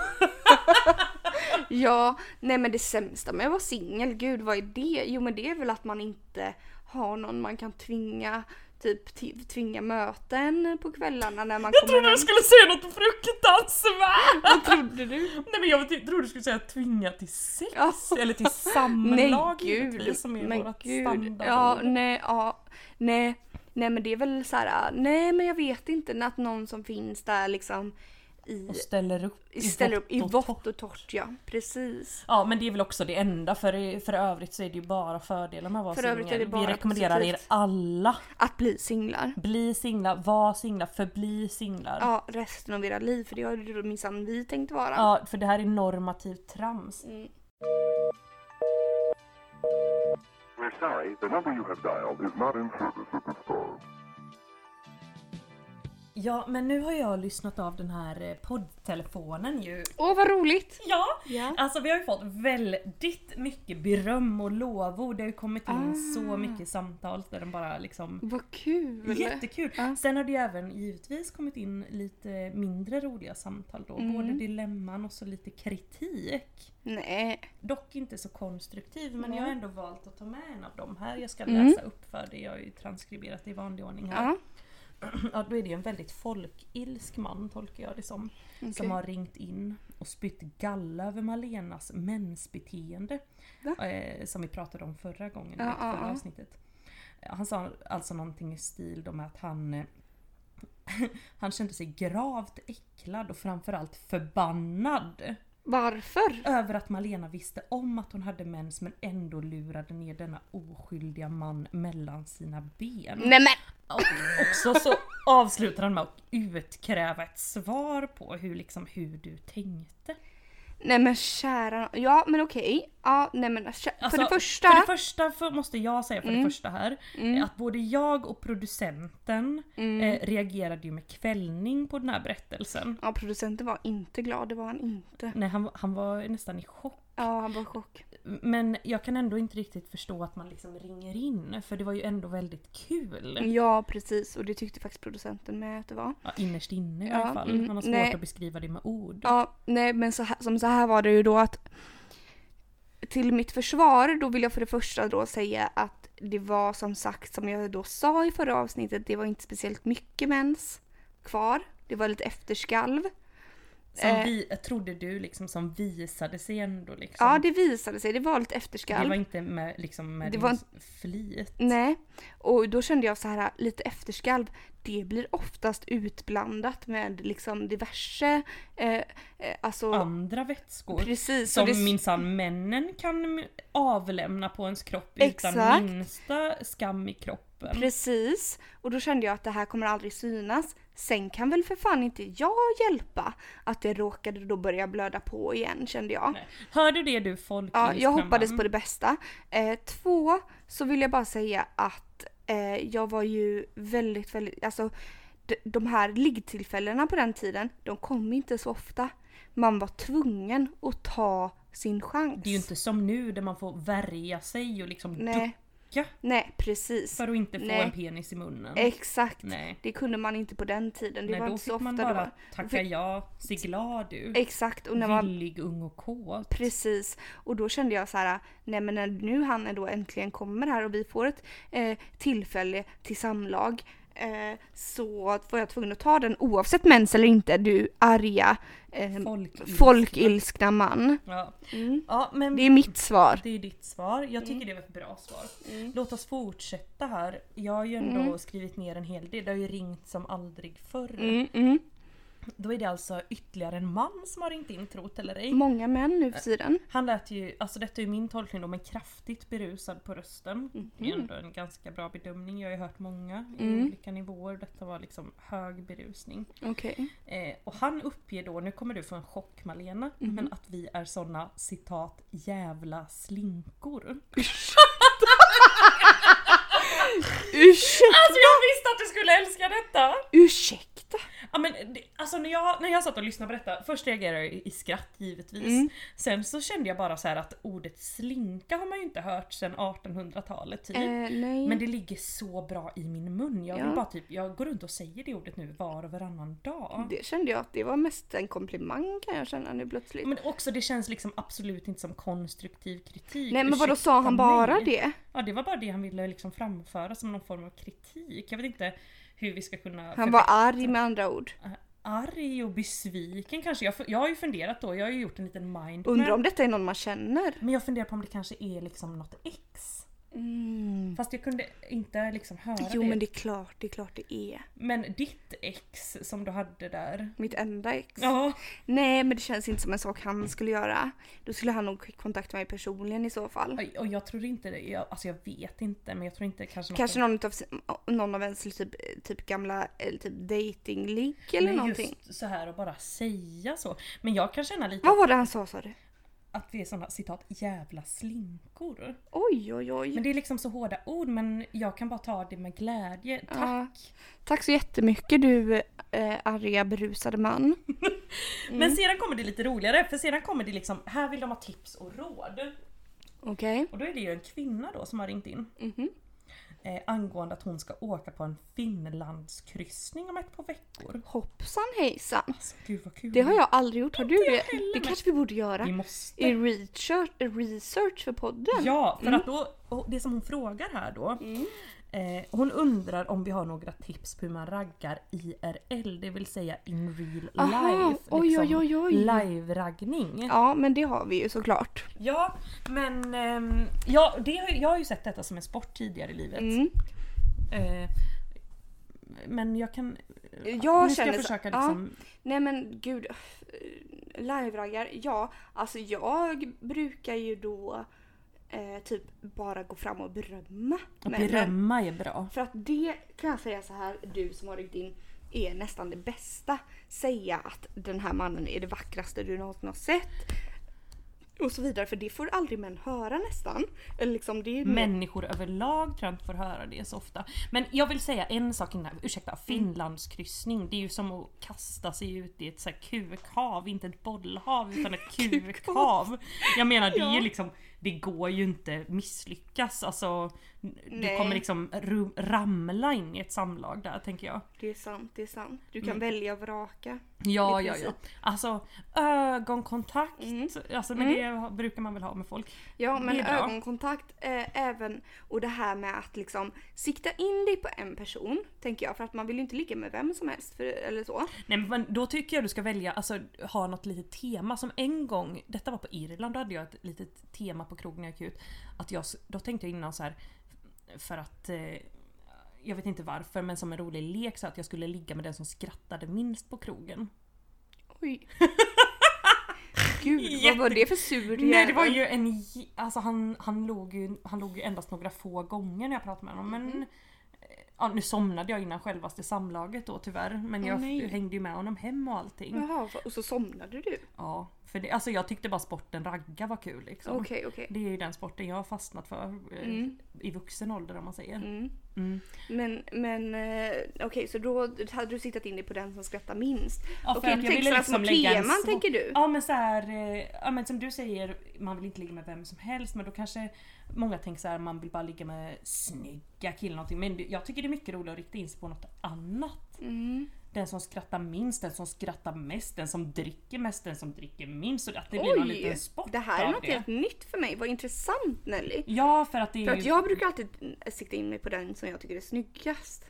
Ja, nej men det sämsta med att vara singel, gud vad är det? Jo men det är väl att man inte har någon man kan tvinga typ tvinga möten på kvällarna när man Jag kommer trodde hem. du skulle säga något fruktansvärt! Vad trodde du? Nej men jag trodde du skulle säga tvinga till sex Ja. eller till Nej samlag gud, givetvis som är men vårt gud. standardord. Ja, nej, ja, nej. Nej men det är väl så här, nej men jag vet inte att någon som finns där liksom i, Och ställer upp i ställer upp i vått och vått och torrt ja, precis. Ja men det är väl också det enda för, för övrigt så är det ju bara fördelar med att vara För övrigt är det singel. bara Vi rekommenderar er positivt. alla. Att bli singlar. Bli singlar, var singlar, förbli singlar. Ja, resten av era liv för det har ju minsann vi tänkt vara. Ja, för det här är normativt trams. Mm. We're sorry, the number you have dialed is not in service at this time. Ja, men nu har jag lyssnat av den här eh, poddtelefonen ju. Åh vad roligt! Ja! Ja. Alltså vi har ju fått väldigt mycket beröm och lovord. Det har ju kommit in Ah. så mycket samtal där de bara liksom Vad kul! Jättekul! Ja. Sen har det ju även givetvis kommit in lite mindre roliga samtal då. Mm. Både dilemman och så lite kritik. Nej. Dock inte så konstruktiv men Nej. jag har ändå valt att ta med en av dem här. Jag ska Mm. läsa upp för det. Jag har ju transkriberat i vanlig ordning här. Ja. Ja, då är det ju en väldigt folkilsk man tolkar jag det som. okej. Som har ringt in och spytt galla över Malenas mensbeteende. Eh, som vi pratade om förra gången, Ja, i ja, förra ja. avsnittet. Han sa alltså någonting i stil med att han eh, Han kände sig gravt äcklad och framförallt förbannad Varför? över att Malena visste om att hon hade mens men ändå lurade ner denna oskyldiga man mellan sina ben. Nej men! Och också så avslutar han med att utkräva ett svar på hur, liksom, hur du tänkte. Nej men kära Ja men okej. Ja nej men för Alltså, det första. För det första för, måste jag säga för Mm. det första här. Mm. Att både jag och producenten Mm. eh, reagerade ju med kvällning på den här berättelsen. Ja producenten var inte glad, det var han inte. Nej, han, han var nästan i chock. Ja han var i chock. Men jag kan ändå inte riktigt förstå att man liksom ringer in. För det var ju ändå väldigt kul. Ja precis och det tyckte faktiskt producenten med att det var. Ja, innerst inne i Ja, alla fall. mm, Han har svårt nej. att beskriva det med ord. Ja nej men så här, som så här var det ju då att till mitt försvar då vill jag för det första då säga att det var som sagt som jag då sa i förra avsnittet det var inte speciellt mycket mens kvar. Det var lite efterskalv. Som Eh. vi, trodde du liksom som visade sig ändå liksom. Ja det visade sig, det var lite det efterskalv. var inte med, liksom med Det var flit. Nej, och då kände jag så här lite efterskalv. Det blir oftast utblandat med liksom diverse, eh, eh, alltså Andra vätskor. precis. Som det, minsann männen kan avlämna på ens kropp utan Exakt. minsta skam i kroppen. Precis, och då kände jag att det här kommer aldrig synas. Sen kan väl för fan inte jag hjälpa att det råkade då börja blöda på igen kände jag. Nej. Hör du det du folkilskna Ja, jag hoppades på det bästa. Eh, två, så vill jag bara säga att eh, jag var ju väldigt, väldigt, alltså de, de här liggtillfällena på den tiden, de kom inte så ofta. Man var tvungen att ta sin chans. Det är ju inte som nu där man får värja sig och liksom Nej, ducka nej precis. för att inte få Nej. en penis i munnen. Exakt. Nej. Det kunde man inte på den tiden. Det Nej, var då inte så fick man bara var. tacka ja, se glad ut. Exakt, och när man Villig, ung och kåt. Precis, och då kände jag så här, nej men när nu han är då äntligen kommer här och vi får ett eh, tillfälle till samlag eh, så var jag tvungen att ta den oavsett mens eller inte, du arga eh, Folkilskna. folkilskna man. Ja. Mm. ja, men Det är mitt svar. det är ditt svar. Jag tycker det var ett bra svar. Mm. Låt oss fortsätta här. Jag har ju ändå Mm. skrivit ner en hel del. Det har ju ringt som aldrig förr. Mm, mm. Då är det alltså ytterligare en man som har ringt in, trot eller ej. Många män nu för tiden. Han lät ju, alltså detta är ju min tolkning då, men kraftigt berusad på rösten. Det är Mhm. ändå en ganska bra bedömning. Jag har ju hört många i Mm. olika nivåer. Detta var liksom hög berusning. Okej. Eh, och han uppger då, nu kommer du få en chock Malena, Mhm. men att vi är såna citat jävla slinkor. Ursäkta! Alltså jag visste att du skulle älska detta! Ursäkta! Ja, men alltså när jag, när jag satt och lyssnade på detta, först reagerade jag i skratt givetvis. Mm. Sen så kände jag bara så att ordet slinka har man ju inte hört sedan 1800-talet typ. Nej. Men det ligger så bra i min mun. Jag vill Ja. bara typ, jag går runt och säger det ordet nu var och varannan dag. Det kände jag att det var mest en komplimang kan jag känna nu plötsligt. Men också det känns liksom absolut inte som konstruktiv kritik. Nej men vadå sa han bara mig. det? Ja det var bara det han ville liksom framföra som någon form av kritik. Jag vet inte hur vi ska kunna Han var arg med andra ord. arg och besviken kanske. Jag, jag har ju funderat då, jag har ju gjort en liten mind Undrar om detta är någon man känner? Men jag funderar på om det kanske är liksom något ex. Mm. Fast jag kunde inte liksom höra Jo det. men det är klart, det är klart det är. Men ditt ex som du hade där. Mitt enda ex. Ja. Nej men det känns inte som en sak han skulle göra. Då skulle han nog kontakta mig personligen i så fall. Och- jag tror inte det. Jag, alltså jag vet inte men jag tror inte kanske något Kanske någon av, någon av ens typ, typ gamla typ datingligg eller Nej, någonting. just så här och bara säga så. Men jag kan känna lite Vad var det han sa sa du? Att vi är såna citat jävla slinkor. Oj oj oj. Men det är liksom så hårda ord men jag kan bara ta det med glädje. Tack! Ja. Tack så jättemycket du eh, arga berusade man. Men sedan kommer det lite roligare för sedan kommer det liksom, här vill de ha tips och råd. Okej. Och då är det ju en kvinna då som har ringt in. Mhm. Eh, angående att hon ska åka på en Finlandskryssning om ett par veckor. Hoppsan hejsan. Alltså, gud vad kul. Det har jag aldrig gjort. Har du det? Det kanske vi borde göra. Vi måste. I research, research för podden. Ja, för att då, det som hon frågar här då. Mm. Eh, hon undrar om vi har några tips på hur man raggar IRL, det vill säga in real Aha, life. oj, liksom oj, oj, oj. Live-raggning. Ja men det har vi ju såklart. Ja, men ehm, ja, det jag har ju sett detta som en sport tidigare i livet. Mm. Eh, men jag kan... Jag nu ska jag så- försöka ja. liksom... Nej men gud. Live-raggar, ja. Alltså jag brukar ju då eh, typ bara gå fram och berömma. Männen. berömma är bra. För att det kan jag säga så här, du som har ryckt in, är nästan det bästa. Säga att den här mannen är det vackraste du någonsin har sett. Och så vidare, för det får aldrig män höra nästan. Eller liksom det är Människor överlag tror jag inte får höra det så ofta. Men jag vill säga en sak innan, Mm. ursäkta, Finlandskryssning. Det är ju som att kasta sig ut i ett så här kukhav, inte ett bollhav utan ett kukhav. Jag menar det är ju liksom, det går ju inte misslyckas. Alltså, du Nej. kommer liksom ramla in i ett samlag där tänker jag. Det är sant, det är sant. Du Mm. kan välja och vraka. Ja, ja, ja. Alltså ögonkontakt, Mm. alltså men det brukar man väl ha med folk. Ja men ögonkontakt eh, även och det här med att liksom sikta in dig på en person tänker jag för att man vill ju inte ligga med vem som helst för, eller så. Nej men då tycker jag du ska välja, alltså ha något litet tema som en gång, detta var på Irland, då hade jag ett litet tema på krogen jag gick ut. Att jag, då tänkte jag innan så här för att eh, jag vet inte varför men som en rolig lek så att jag skulle ligga med den som skrattade minst på krogen. Oj. Gud vad var det för sur Nej det var jävel? ju en, alltså han, han, låg ju, han låg ju endast några få gånger när jag pratade med honom men Mhm. eh, Ja, nu somnade jag innan självaste samlaget då tyvärr men jag nej. hängde ju med honom hem och allting. Jaha, och så somnade du? Ja, för det, alltså jag tyckte bara sporten ragga var kul liksom. Okej okej. Det är ju den sporten jag har fastnat för eh, Mm. i vuxen ålder om man säger. Mm. Mm. Men, men eh, okej så då hade du siktat in dig på den som skrattar minst? Ja, för okej, att jag ville liksom lägga en teman tänker du? Ja men så här, eh, ja men som du säger, man vill inte ligga med vem som helst men då kanske många tänker så här, man vill bara ligga med snygga killar någonting. Men jag tycker det är mycket roligare att rikta in sig på något annat. Mm. Den som skrattar minst, den som skrattar mest, den som dricker mest, den som dricker minst. Och att det blir någon liten Oj! sport Det här är något det. helt nytt för mig. Vad intressant Nelly. Ja för att det är För ju... att jag brukar alltid sikta in mig på den som jag tycker är snyggast.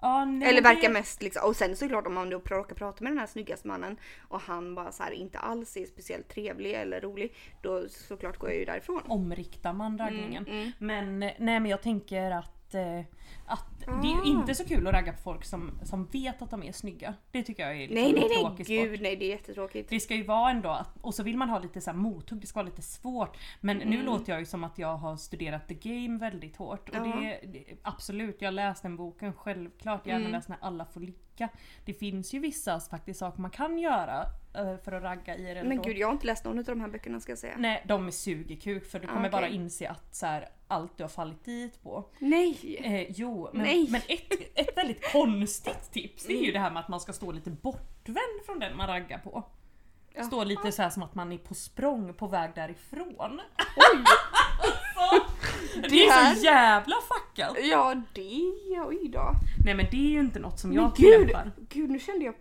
ja, nej, Eller det- verkar mest liksom. Och sen såklart om man då råkar prata med den här snyggaste mannen och han bara så här inte alls är speciellt trevlig eller rolig. Då såklart går jag ju därifrån. omriktar man raggningen. Mm, Men nej men jag tänker att, eh, att det är ju Ah. inte så kul att ragga på folk som, som vet att de är snygga. Det tycker jag är liksom Nej nej en nej gud nej det är jättetråkigt. Det ska ju vara ändå, att, och så vill man ha lite så här mothugg, det ska vara lite svårt. Men nu Mm. låter jag ju som att jag har studerat the game väldigt hårt. Och Ja. det, det, absolut, jag har läst den boken självklart. Jag har Mm. läst när alla får ligga. Det finns ju vissa faktiskt saker man kan göra eh, för att ragga i det. Men gud jag har inte läst någon av de här böckerna ska jag säga. Nej, de är sugerkuk för du Ah, kommer bara okej. inse att så här, allt du har fallit dit på. Nej! Eh, jo, men, Nej. men ett, ett väldigt konstigt tips det är ju det här med att man ska stå lite bortvänd från den man raggar på. Stå lite så här som att man är på språng på väg därifrån. Oj! Så, det är här- så jävla fuckat! Ja det, oj då. Nej men det är ju inte något som Men jag gud, tillämpar. gud nu kände jag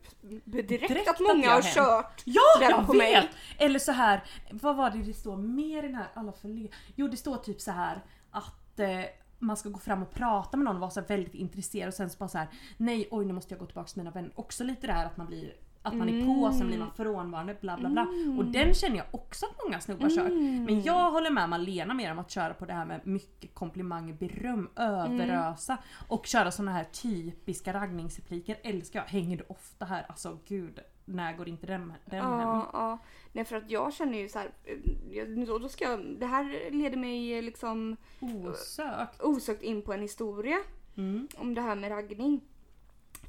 direkt, Direkt att många har har kört Ja, den jag på vet! mig. Eller så här, vad var det det står mer i den här alla för le- Jo det står typ så här att eh, man ska gå fram och prata med någon och vara så väldigt intresserad och sen så bara så här nej oj nu måste jag gå tillbaka till mina vänner. Också lite det här att man blir att man är på, sen blir man frånvarande, bla bla bla. Och den känner jag också att många snubbar kört. Men jag håller med Malena mer om att köra på det här med mycket komplimanger, beröm, överösa. Och köra såna här typiska raggningsrepliker. Älskar jag. Hänger du ofta här? Alltså gud, när går inte den, den hem? Ja, ja. Nej för att jag känner ju så här, eh, jag- då, då ska jag, det här leder mig liksom Osökt. osökt in på en historia Mm. om det här med raggning.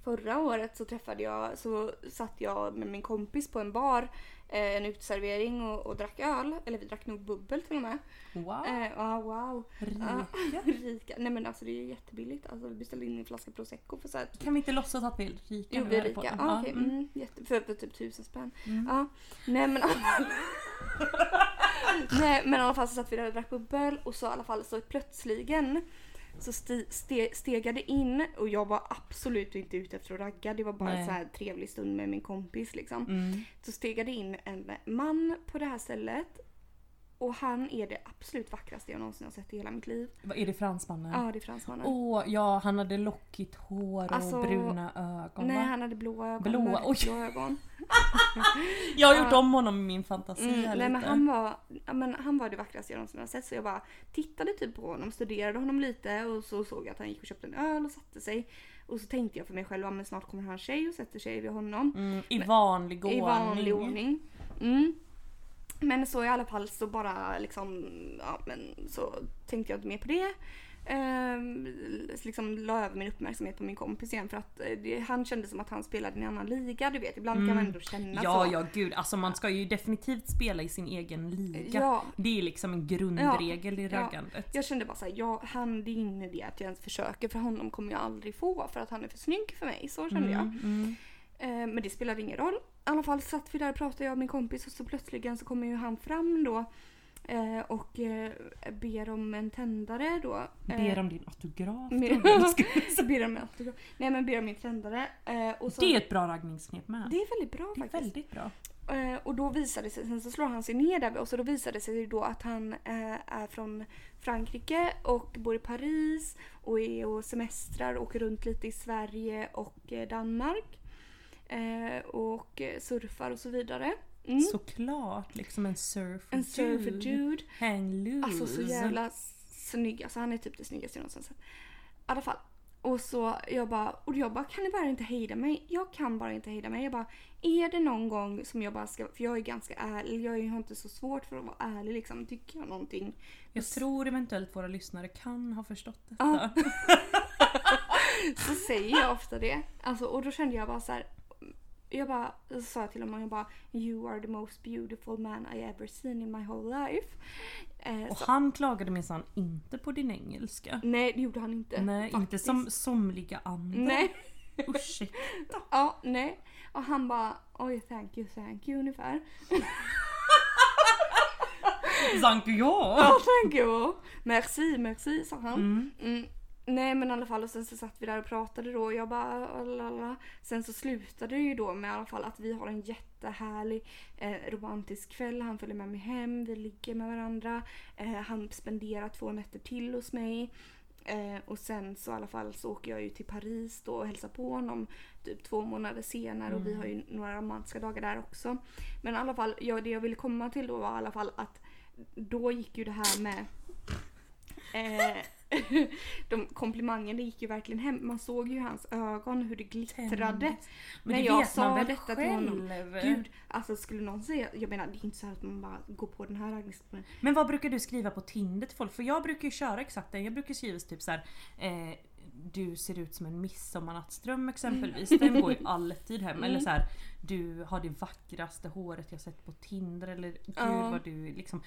Förra året så träffade jag, så satt jag med min kompis på en bar eh, en uteservering och, och drack öl. Eller vi drack nog bubbel till och med. Wow. Eh, ja, wow. Rika. Ja, rika. Nej men alltså det är ju jättebilligt. Alltså vi beställde in en flaska prosecco för så här Kan vi inte låtsas att vi är rika Jo, vi är rika. Ja, okej. mm. mm, jätte, för, för typ tusen spänn. Mm. Ja. Nej men Nej men i alla fall så satt vi där och drack bubbel och så i alla fall så plötsligen så sti, ste, stegade in och jag var absolut inte ute efter att ragga. Det var bara Nej. en så här trevlig stund med min kompis liksom. Mm. Så stegade in en man på det här stället och han är det absolut vackraste jag någonsin har sett i hela mitt liv. Är det fransmannen? Ja, det är fransmannen. Åh, ja han hade lockigt hår och Alltså, bruna ögon Nej, va? han hade blåa ögon. Blåa, oj. mörkblå ögon. Jag har gjort om honom i min fantasi Mm, här nej, men lite. han, var, men han var det vackraste jag någonsin har sett så jag bara tittade typ på honom, studerade honom lite och så såg jag att han gick och köpte en öl och satte sig. Och så tänkte jag för mig själv, men snart kommer han tjej och sätter sig vid honom. Mm, I vanlig ordning. I vanlig ordning. Mm. Men så i alla fall så bara liksom, ja men så tänkte jag inte mer på det. Ehm, liksom la över min uppmärksamhet på min kompis igen för att eh, det, han kände som att han spelade i en annan liga du vet. Ibland kan man Mm. ändå känna Ja, så. ja gud. Alltså man ska ju definitivt spela i sin egen liga. Ja. Det är liksom en grundregel i Ja. raggandet. Jag kände bara såhär, ja, han, det är ingen idé att jag ens försöker för honom kommer jag aldrig få för att han är för snygg för mig. Så kände jag. Mm, mm. Eh, men det spelade ingen roll. I alla fall satt vi där och pratade jag och min kompis och så plötsligen så kommer ju han fram då. eh, Och eh, ber om en tändare då. Eh, Ber om din autograf. med- så ber om en autograf. Nej men ber om min tändare. Eh, och så, Det är ett bra raggningsknep med. det är väldigt bra Det är faktiskt. väldigt bra. Eh, och då visade det sig, sen så slår han sig ner där och så då visade det sig då att han eh, är från Frankrike och bor i Paris och är och semestrar, åker runt lite i Sverige och eh, Danmark. Eh, och eh, surfar och så vidare. Mm. Såklart, liksom en surfer en surfer dude. Hang loose. Alltså så jävla snygg. Alltså han är typ det snyggaste jag någonsin sett. I alla fall. Och så jag bara, och jag bara kan ni bara inte hejda mig? Jag kan bara inte hejda mig. Jag bara, är det någon gång som jag bara ska, för jag är ganska ärlig, jag har inte så svårt för att vara ärlig liksom. Tycker jag någonting. Jag tror eventuellt våra lyssnare kan ha förstått detta. Ja. Så säger jag ofta det. Alltså, och då kände jag bara så här. Jag bara, sa till honom, jag bara You are the most beautiful man I ever seen in my whole life. Eh, Och så, han klagade minsann inte på din engelska. nej det gjorde han inte. Nej, inte faktiskt. som somliga andra. Nej. Ursäkta. Ja, nej. Och han bara oj thank you, thank you ungefär. Zanke ja. Ja, thank you. Merci, merci sa han. Mm. Mm. Nej men i alla fall och sen så satt vi där och pratade då och jag bara lalala. Sen så slutade det ju då med i alla fall att vi har en jättehärlig eh, romantisk kväll. Han följer med mig hem, vi ligger med varandra. Eh, han spenderar två nätter till hos mig. Eh, och sen så i alla fall så åker jag ju till Paris då och hälsar på honom typ två månader senare och vi har ju några romantiska dagar där också. Men i alla fall, ja, det jag ville komma till då var i alla fall att då gick ju det här med eh, de komplimangen, det gick ju verkligen hem. Man såg ju hans ögon hur det glittrade. Tändes. Men när det jag vet sa man väl detta till själv. honom. Gud, alltså skulle någon säga, jag menar det är inte så att man bara går på den här raggningslistan. Men vad brukar du skriva på Tinder till folk? För jag brukar ju köra exakt det. Jag brukar skriva typ så här. Eh, du ser ut som en midsommarnattsdröm exempelvis. Den går ju alltid hem. Eller Mm. så här, du har det vackraste håret jag sett på Tinder. Eller gud Ja. vad du liksom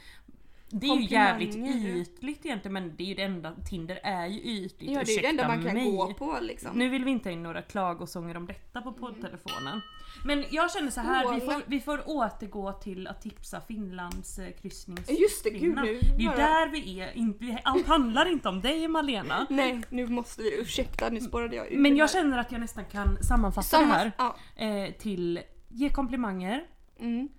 det är ju jävligt ytligt egentligen men det är ju det enda, Tinder är ju ytligt. Ja det är ju det enda man kan mig. gå på liksom. Nu vill vi inte ha in några klagosånger om detta på poddtelefonen. Men jag känner så här, vi får, vi får återgå till att tipsa Finlands eh, kryssnings... Just det, gud nu Det är ju där vi är. Inte, allt handlar inte om dig Malena. Nej nu måste vi, ursäkta nu spårade jag ur Men jag känner att jag nästan kan sammanfatta Samma- det här Ja. eh, till ge komplimanger, Mm.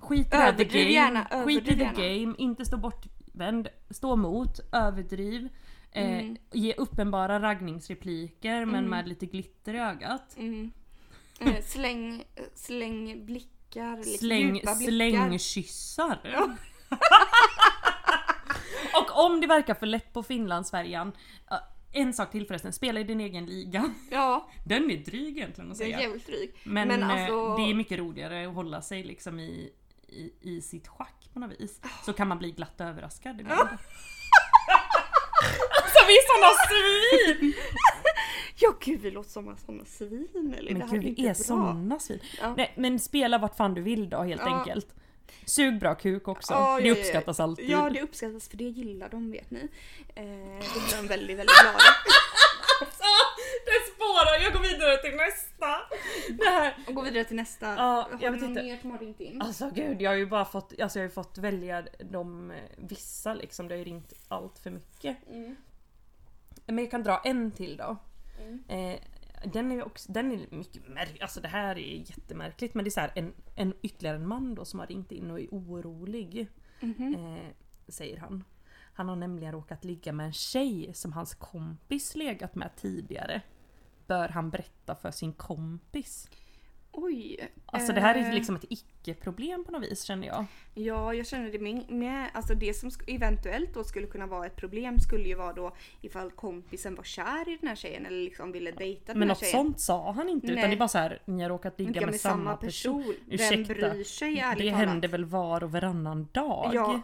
Skit i the game, gärna, skit i the gärna. game, inte stå bortvänd, stå emot, överdriv. Eh, Mm. Ge uppenbara raggningsrepliker men Mm. med lite glitter i ögat. Mm. Eh, släng, släng blickar, liksom Släng, djupa blickar. slängkyssar. Och om det verkar för lätt på Finlandsfärjan, eh, en sak till förresten, spela i din egen liga. Ja, Den är dryg egentligen att det är säga. jävligt dryg. Men, Men eh, alltså- det är mycket roligare att hålla sig liksom i, i, i sitt schack på något vis. Så kan man bli glatt överraskad ibland. alltså vi är såna svin! Ja gud vi låter som såna svin eller? Men det här gud är vi är bra. såna svin. Ja. Nej men spela vart fan du vill då helt Ja. enkelt. Sug bra kuk också. Ja, det uppskattas alltid. Ja det uppskattas för det gillar de vet ni. Eh, då blir de väldigt väldigt glada. spårar, jag går vidare till nästa. Det här. Och gå vidare till nästa. Ja, Har jag vet inte. mer som har ringt in? Alltså gud, jag har ju bara fått, alltså jag har fått välja de eh, vissa liksom. Det har ju ringt allt för mycket. Mm. Men jag kan dra en till då. Mm. Eh, den är också, den är mycket märklig, alltså det här är jättemärkligt men det är så här, en, en ytterligare en man då som har ringt in och är orolig. Mhm. Eh, säger han. Han har nämligen råkat ligga med en tjej som hans kompis legat med tidigare. Bör han berätta för sin kompis? Oj. Alltså det här är eh, liksom ett icke-problem på något vis känner jag. Ja, jag känner det med, med. Alltså det som eventuellt då skulle kunna vara ett problem skulle ju vara då ifall kompisen var kär i den här tjejen eller liksom ville dejta den Men här något tjejen. sånt sa han inte utan Nej. det är bara så här, ni har råkat ligga Ligga med, samma person. Vem Ursäkta. bryr sig ärligt Det talat? händer väl var och varannan dag? Ja,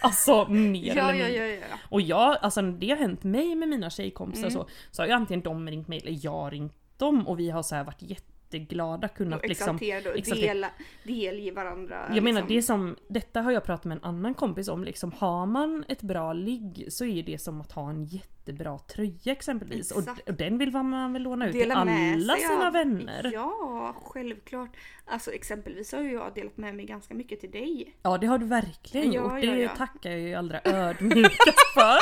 Alltså mer ja, eller ja, mindre. ja, ja. Och jag, alltså det har hänt mig med mina tjejkompisar Mm. så, så har ju antingen de ringt mig eller jag ringt dem och vi har så här varit jätteglada kunnat Och liksom och dela, delge varandra. Jag menar liksom. det som, detta har jag pratat med en annan kompis om liksom, har man ett bra ligg så är det som att ha en jättebra tröja exempelvis. Och, och den vill man väl låna ut till Dela med alla sig sina av- vänner. Ja, självklart. Alltså exempelvis har ju jag delat med mig ganska mycket till dig. Ja det har du verkligen Ja, gjort, ja, det ja. tackar jag ju allra ödmjukast för.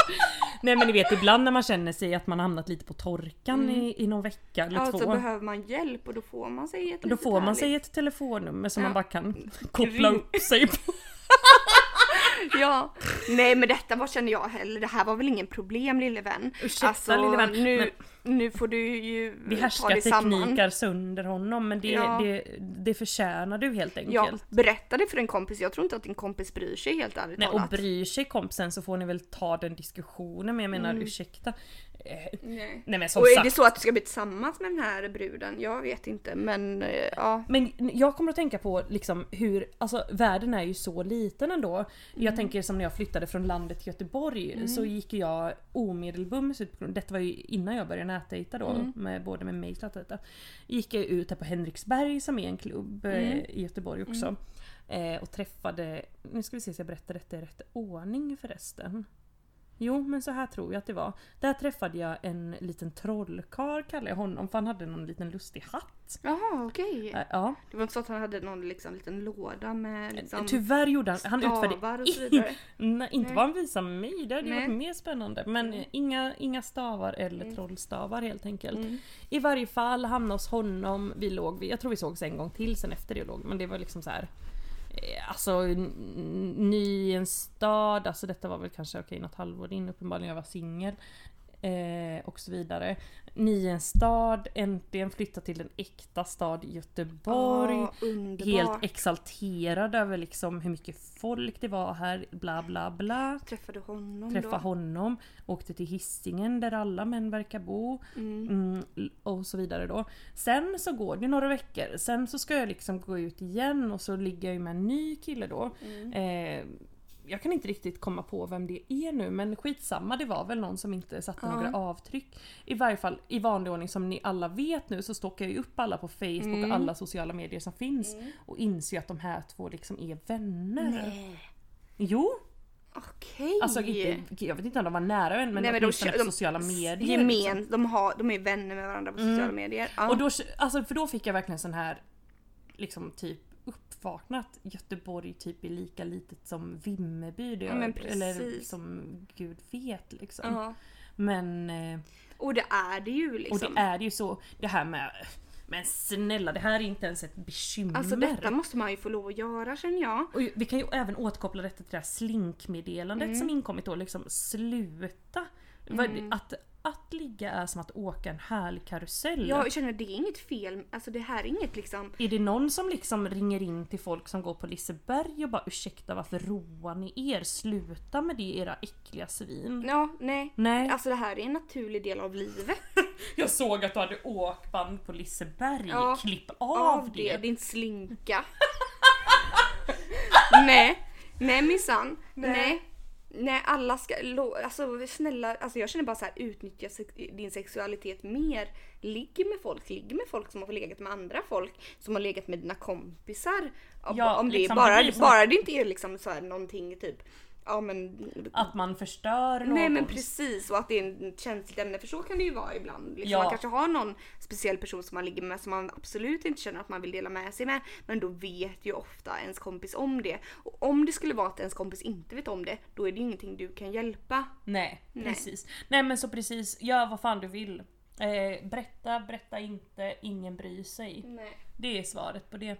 Nej men ni vet ibland när man känner sig att man har hamnat lite på torkan i, i någon vecka eller Ja, två. så behöver man hjälp och då får man sig ett Då får man härligt- sig ett telefonnummer som Ja. man bara kan koppla upp sig på. Ja, nej men detta var känner jag heller. Det här var väl ingen problem lille vän. Ursäkta, lille vän, Nu, nu får du ju Vi ta härskar dig samman. teknikar sönder honom men det, Ja. det, det förtjänar du helt Ja, enkelt. berätta det för en kompis. Jag tror inte att din kompis bryr sig helt ärligt Nej, och talat. bryr sig kompisen så får ni väl ta den diskussionen men jag menar ursäkta. Nej. Nej men som Och är sagt. det så att du ska bli tillsammans med den här bruden? Jag vet inte men eh, ja. Men jag kommer att tänka på liksom hur, alltså världen är ju så liten ändå. Mm. Jag tänker som när jag flyttade från landet till Göteborg så gick jag omedelbums ut detta var ju innan jag började nätdejta då, Mm. med, både med mig och nätdejta. Gick jag ut här på Henriksberg som är en klubb Mm. eh, i Göteborg också. Eh, och träffade, nu ska vi se så jag berättar detta i rätt ordning förresten. Jo men så här tror jag att det var. Där träffade jag en liten trollkarl kallar jag honom för han hade någon liten lustig hatt. Jaha okej. Eh, Ja. Det var inte så att han hade någon liksom, liten låda med liksom, Tyvärr gjorde han, han utförde och så vidare. Nej, inte Nej. vad han visade mig, det hade Nej. varit mer spännande. Men Mm. inga, inga stavar eller trollstavar helt enkelt. Mm. I varje fall hamnade hos honom, vi låg, jag tror vi sågs en gång till sen efter det låg, men det var liksom så här. Eh, alltså ny i en stad, alltså detta var väl kanske okej något halvår in uppenbarligen jag var singel. Eh, och så vidare. Ny i en stad, äntligen flytta till en äkta stad Göteborg. Underbart. Helt exalterad över liksom hur mycket folk det var här, bla bla bla. Träffade honom Träffa då. honom, åkte till Hisingen där alla män verkar bo. Mm. Mm, och så vidare då. Sen så går det några veckor, sen så ska jag liksom gå ut igen och så ligger jag med en ny kille då. Mm. Eh, jag kan inte riktigt komma på vem det är nu men skitsamma det var väl någon som inte satte Ja. några avtryck. I varje fall i vanlig ordning som ni alla vet nu så stockar jag ju upp alla på Facebook Mm. och alla sociala medier som finns och inser att de här två liksom är vänner. Nej. Jo! Okej. Alltså inte, jag vet inte om de var nära vän men, Nej, men de, på de, sociala medier. Gemen, liksom. de, har, de är vänner med varandra på sociala medier. Ja. Och då, alltså, för då fick jag verkligen sån här liksom typ uppvaknat Göteborg typ är lika litet som Vimmerby. Det Ja, eller som gud vet liksom. ja. Men... eh, Och det är det ju Och liksom. det är ju så, det här med... Men snälla det här är inte ens ett bekymmer. Alltså detta måste man ju få lov att göra känner jag. Och vi kan ju även återkoppla detta till det här slinkmeddelandet Mm. som inkommit då liksom sluta. Vad- Att, att ligga är som att åka en härlig karusell. Jag känner det är inget fel, alltså det här är inget liksom Är det någon som liksom ringer in till folk som går på Liseberg och bara ursäkta varför roar ni er? Sluta med det era äckliga svin. Ja, nej. Nej. Alltså det här är en naturlig del av livet. Jag såg att du hade åkband på Liseberg. Ja, Klipp av, Av det. det, din slinka. nej, nej minsann. Nej. Nej alla ska, alltså snälla, alltså jag känner bara så här utnyttja din sexualitet mer. Ligg med folk, ligg med folk som har legat med andra folk, som har legat med dina kompisar. Om- Ja, om det liksom, bara, som- bara det inte är liksom så här någonting typ, ja men Att man förstör någon. Nej men precis och att det är ett känsligt ämne för så kan det ju vara ibland. Liksom Ja. Man kanske har någon speciell person som man ligger med som man absolut inte känner att man vill dela med sig med. Men då vet ju ofta ens kompis om det. Och om det skulle vara att ens kompis inte vet om det, då är det ju ingenting du kan hjälpa. Nej, Nej. precis. Nej men så precis, gör vad fan du vill. Eh, berätta, berätta inte, ingen bryr sig. Nej. Det är svaret på det.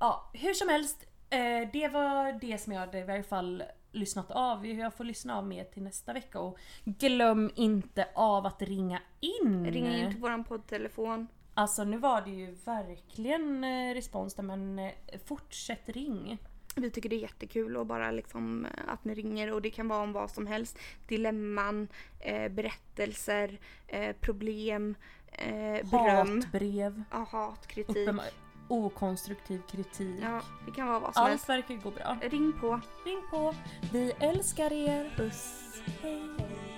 Ja, hur som helst. Eh, det var det som jag hade i varje fall lyssnat av. Jag får lyssna av mer till nästa vecka och glöm inte av att ringa in. Ring in till våran poddtelefon. Alltså nu var det ju verkligen eh, respons där men eh, fortsätt ring. Vi tycker det är jättekul och bara liksom eh, att ni ringer och det kan vara om vad som helst. Dilemman, eh, berättelser, eh, problem, eh, beröm, Hatbrev, ja, hat, kritik. uppenbar, okonstruktiv kritik. Ja, det kan vara vad som helst. Allt verkar gå bra. Ring på. Ring på. Vi älskar er. Puss. Hej.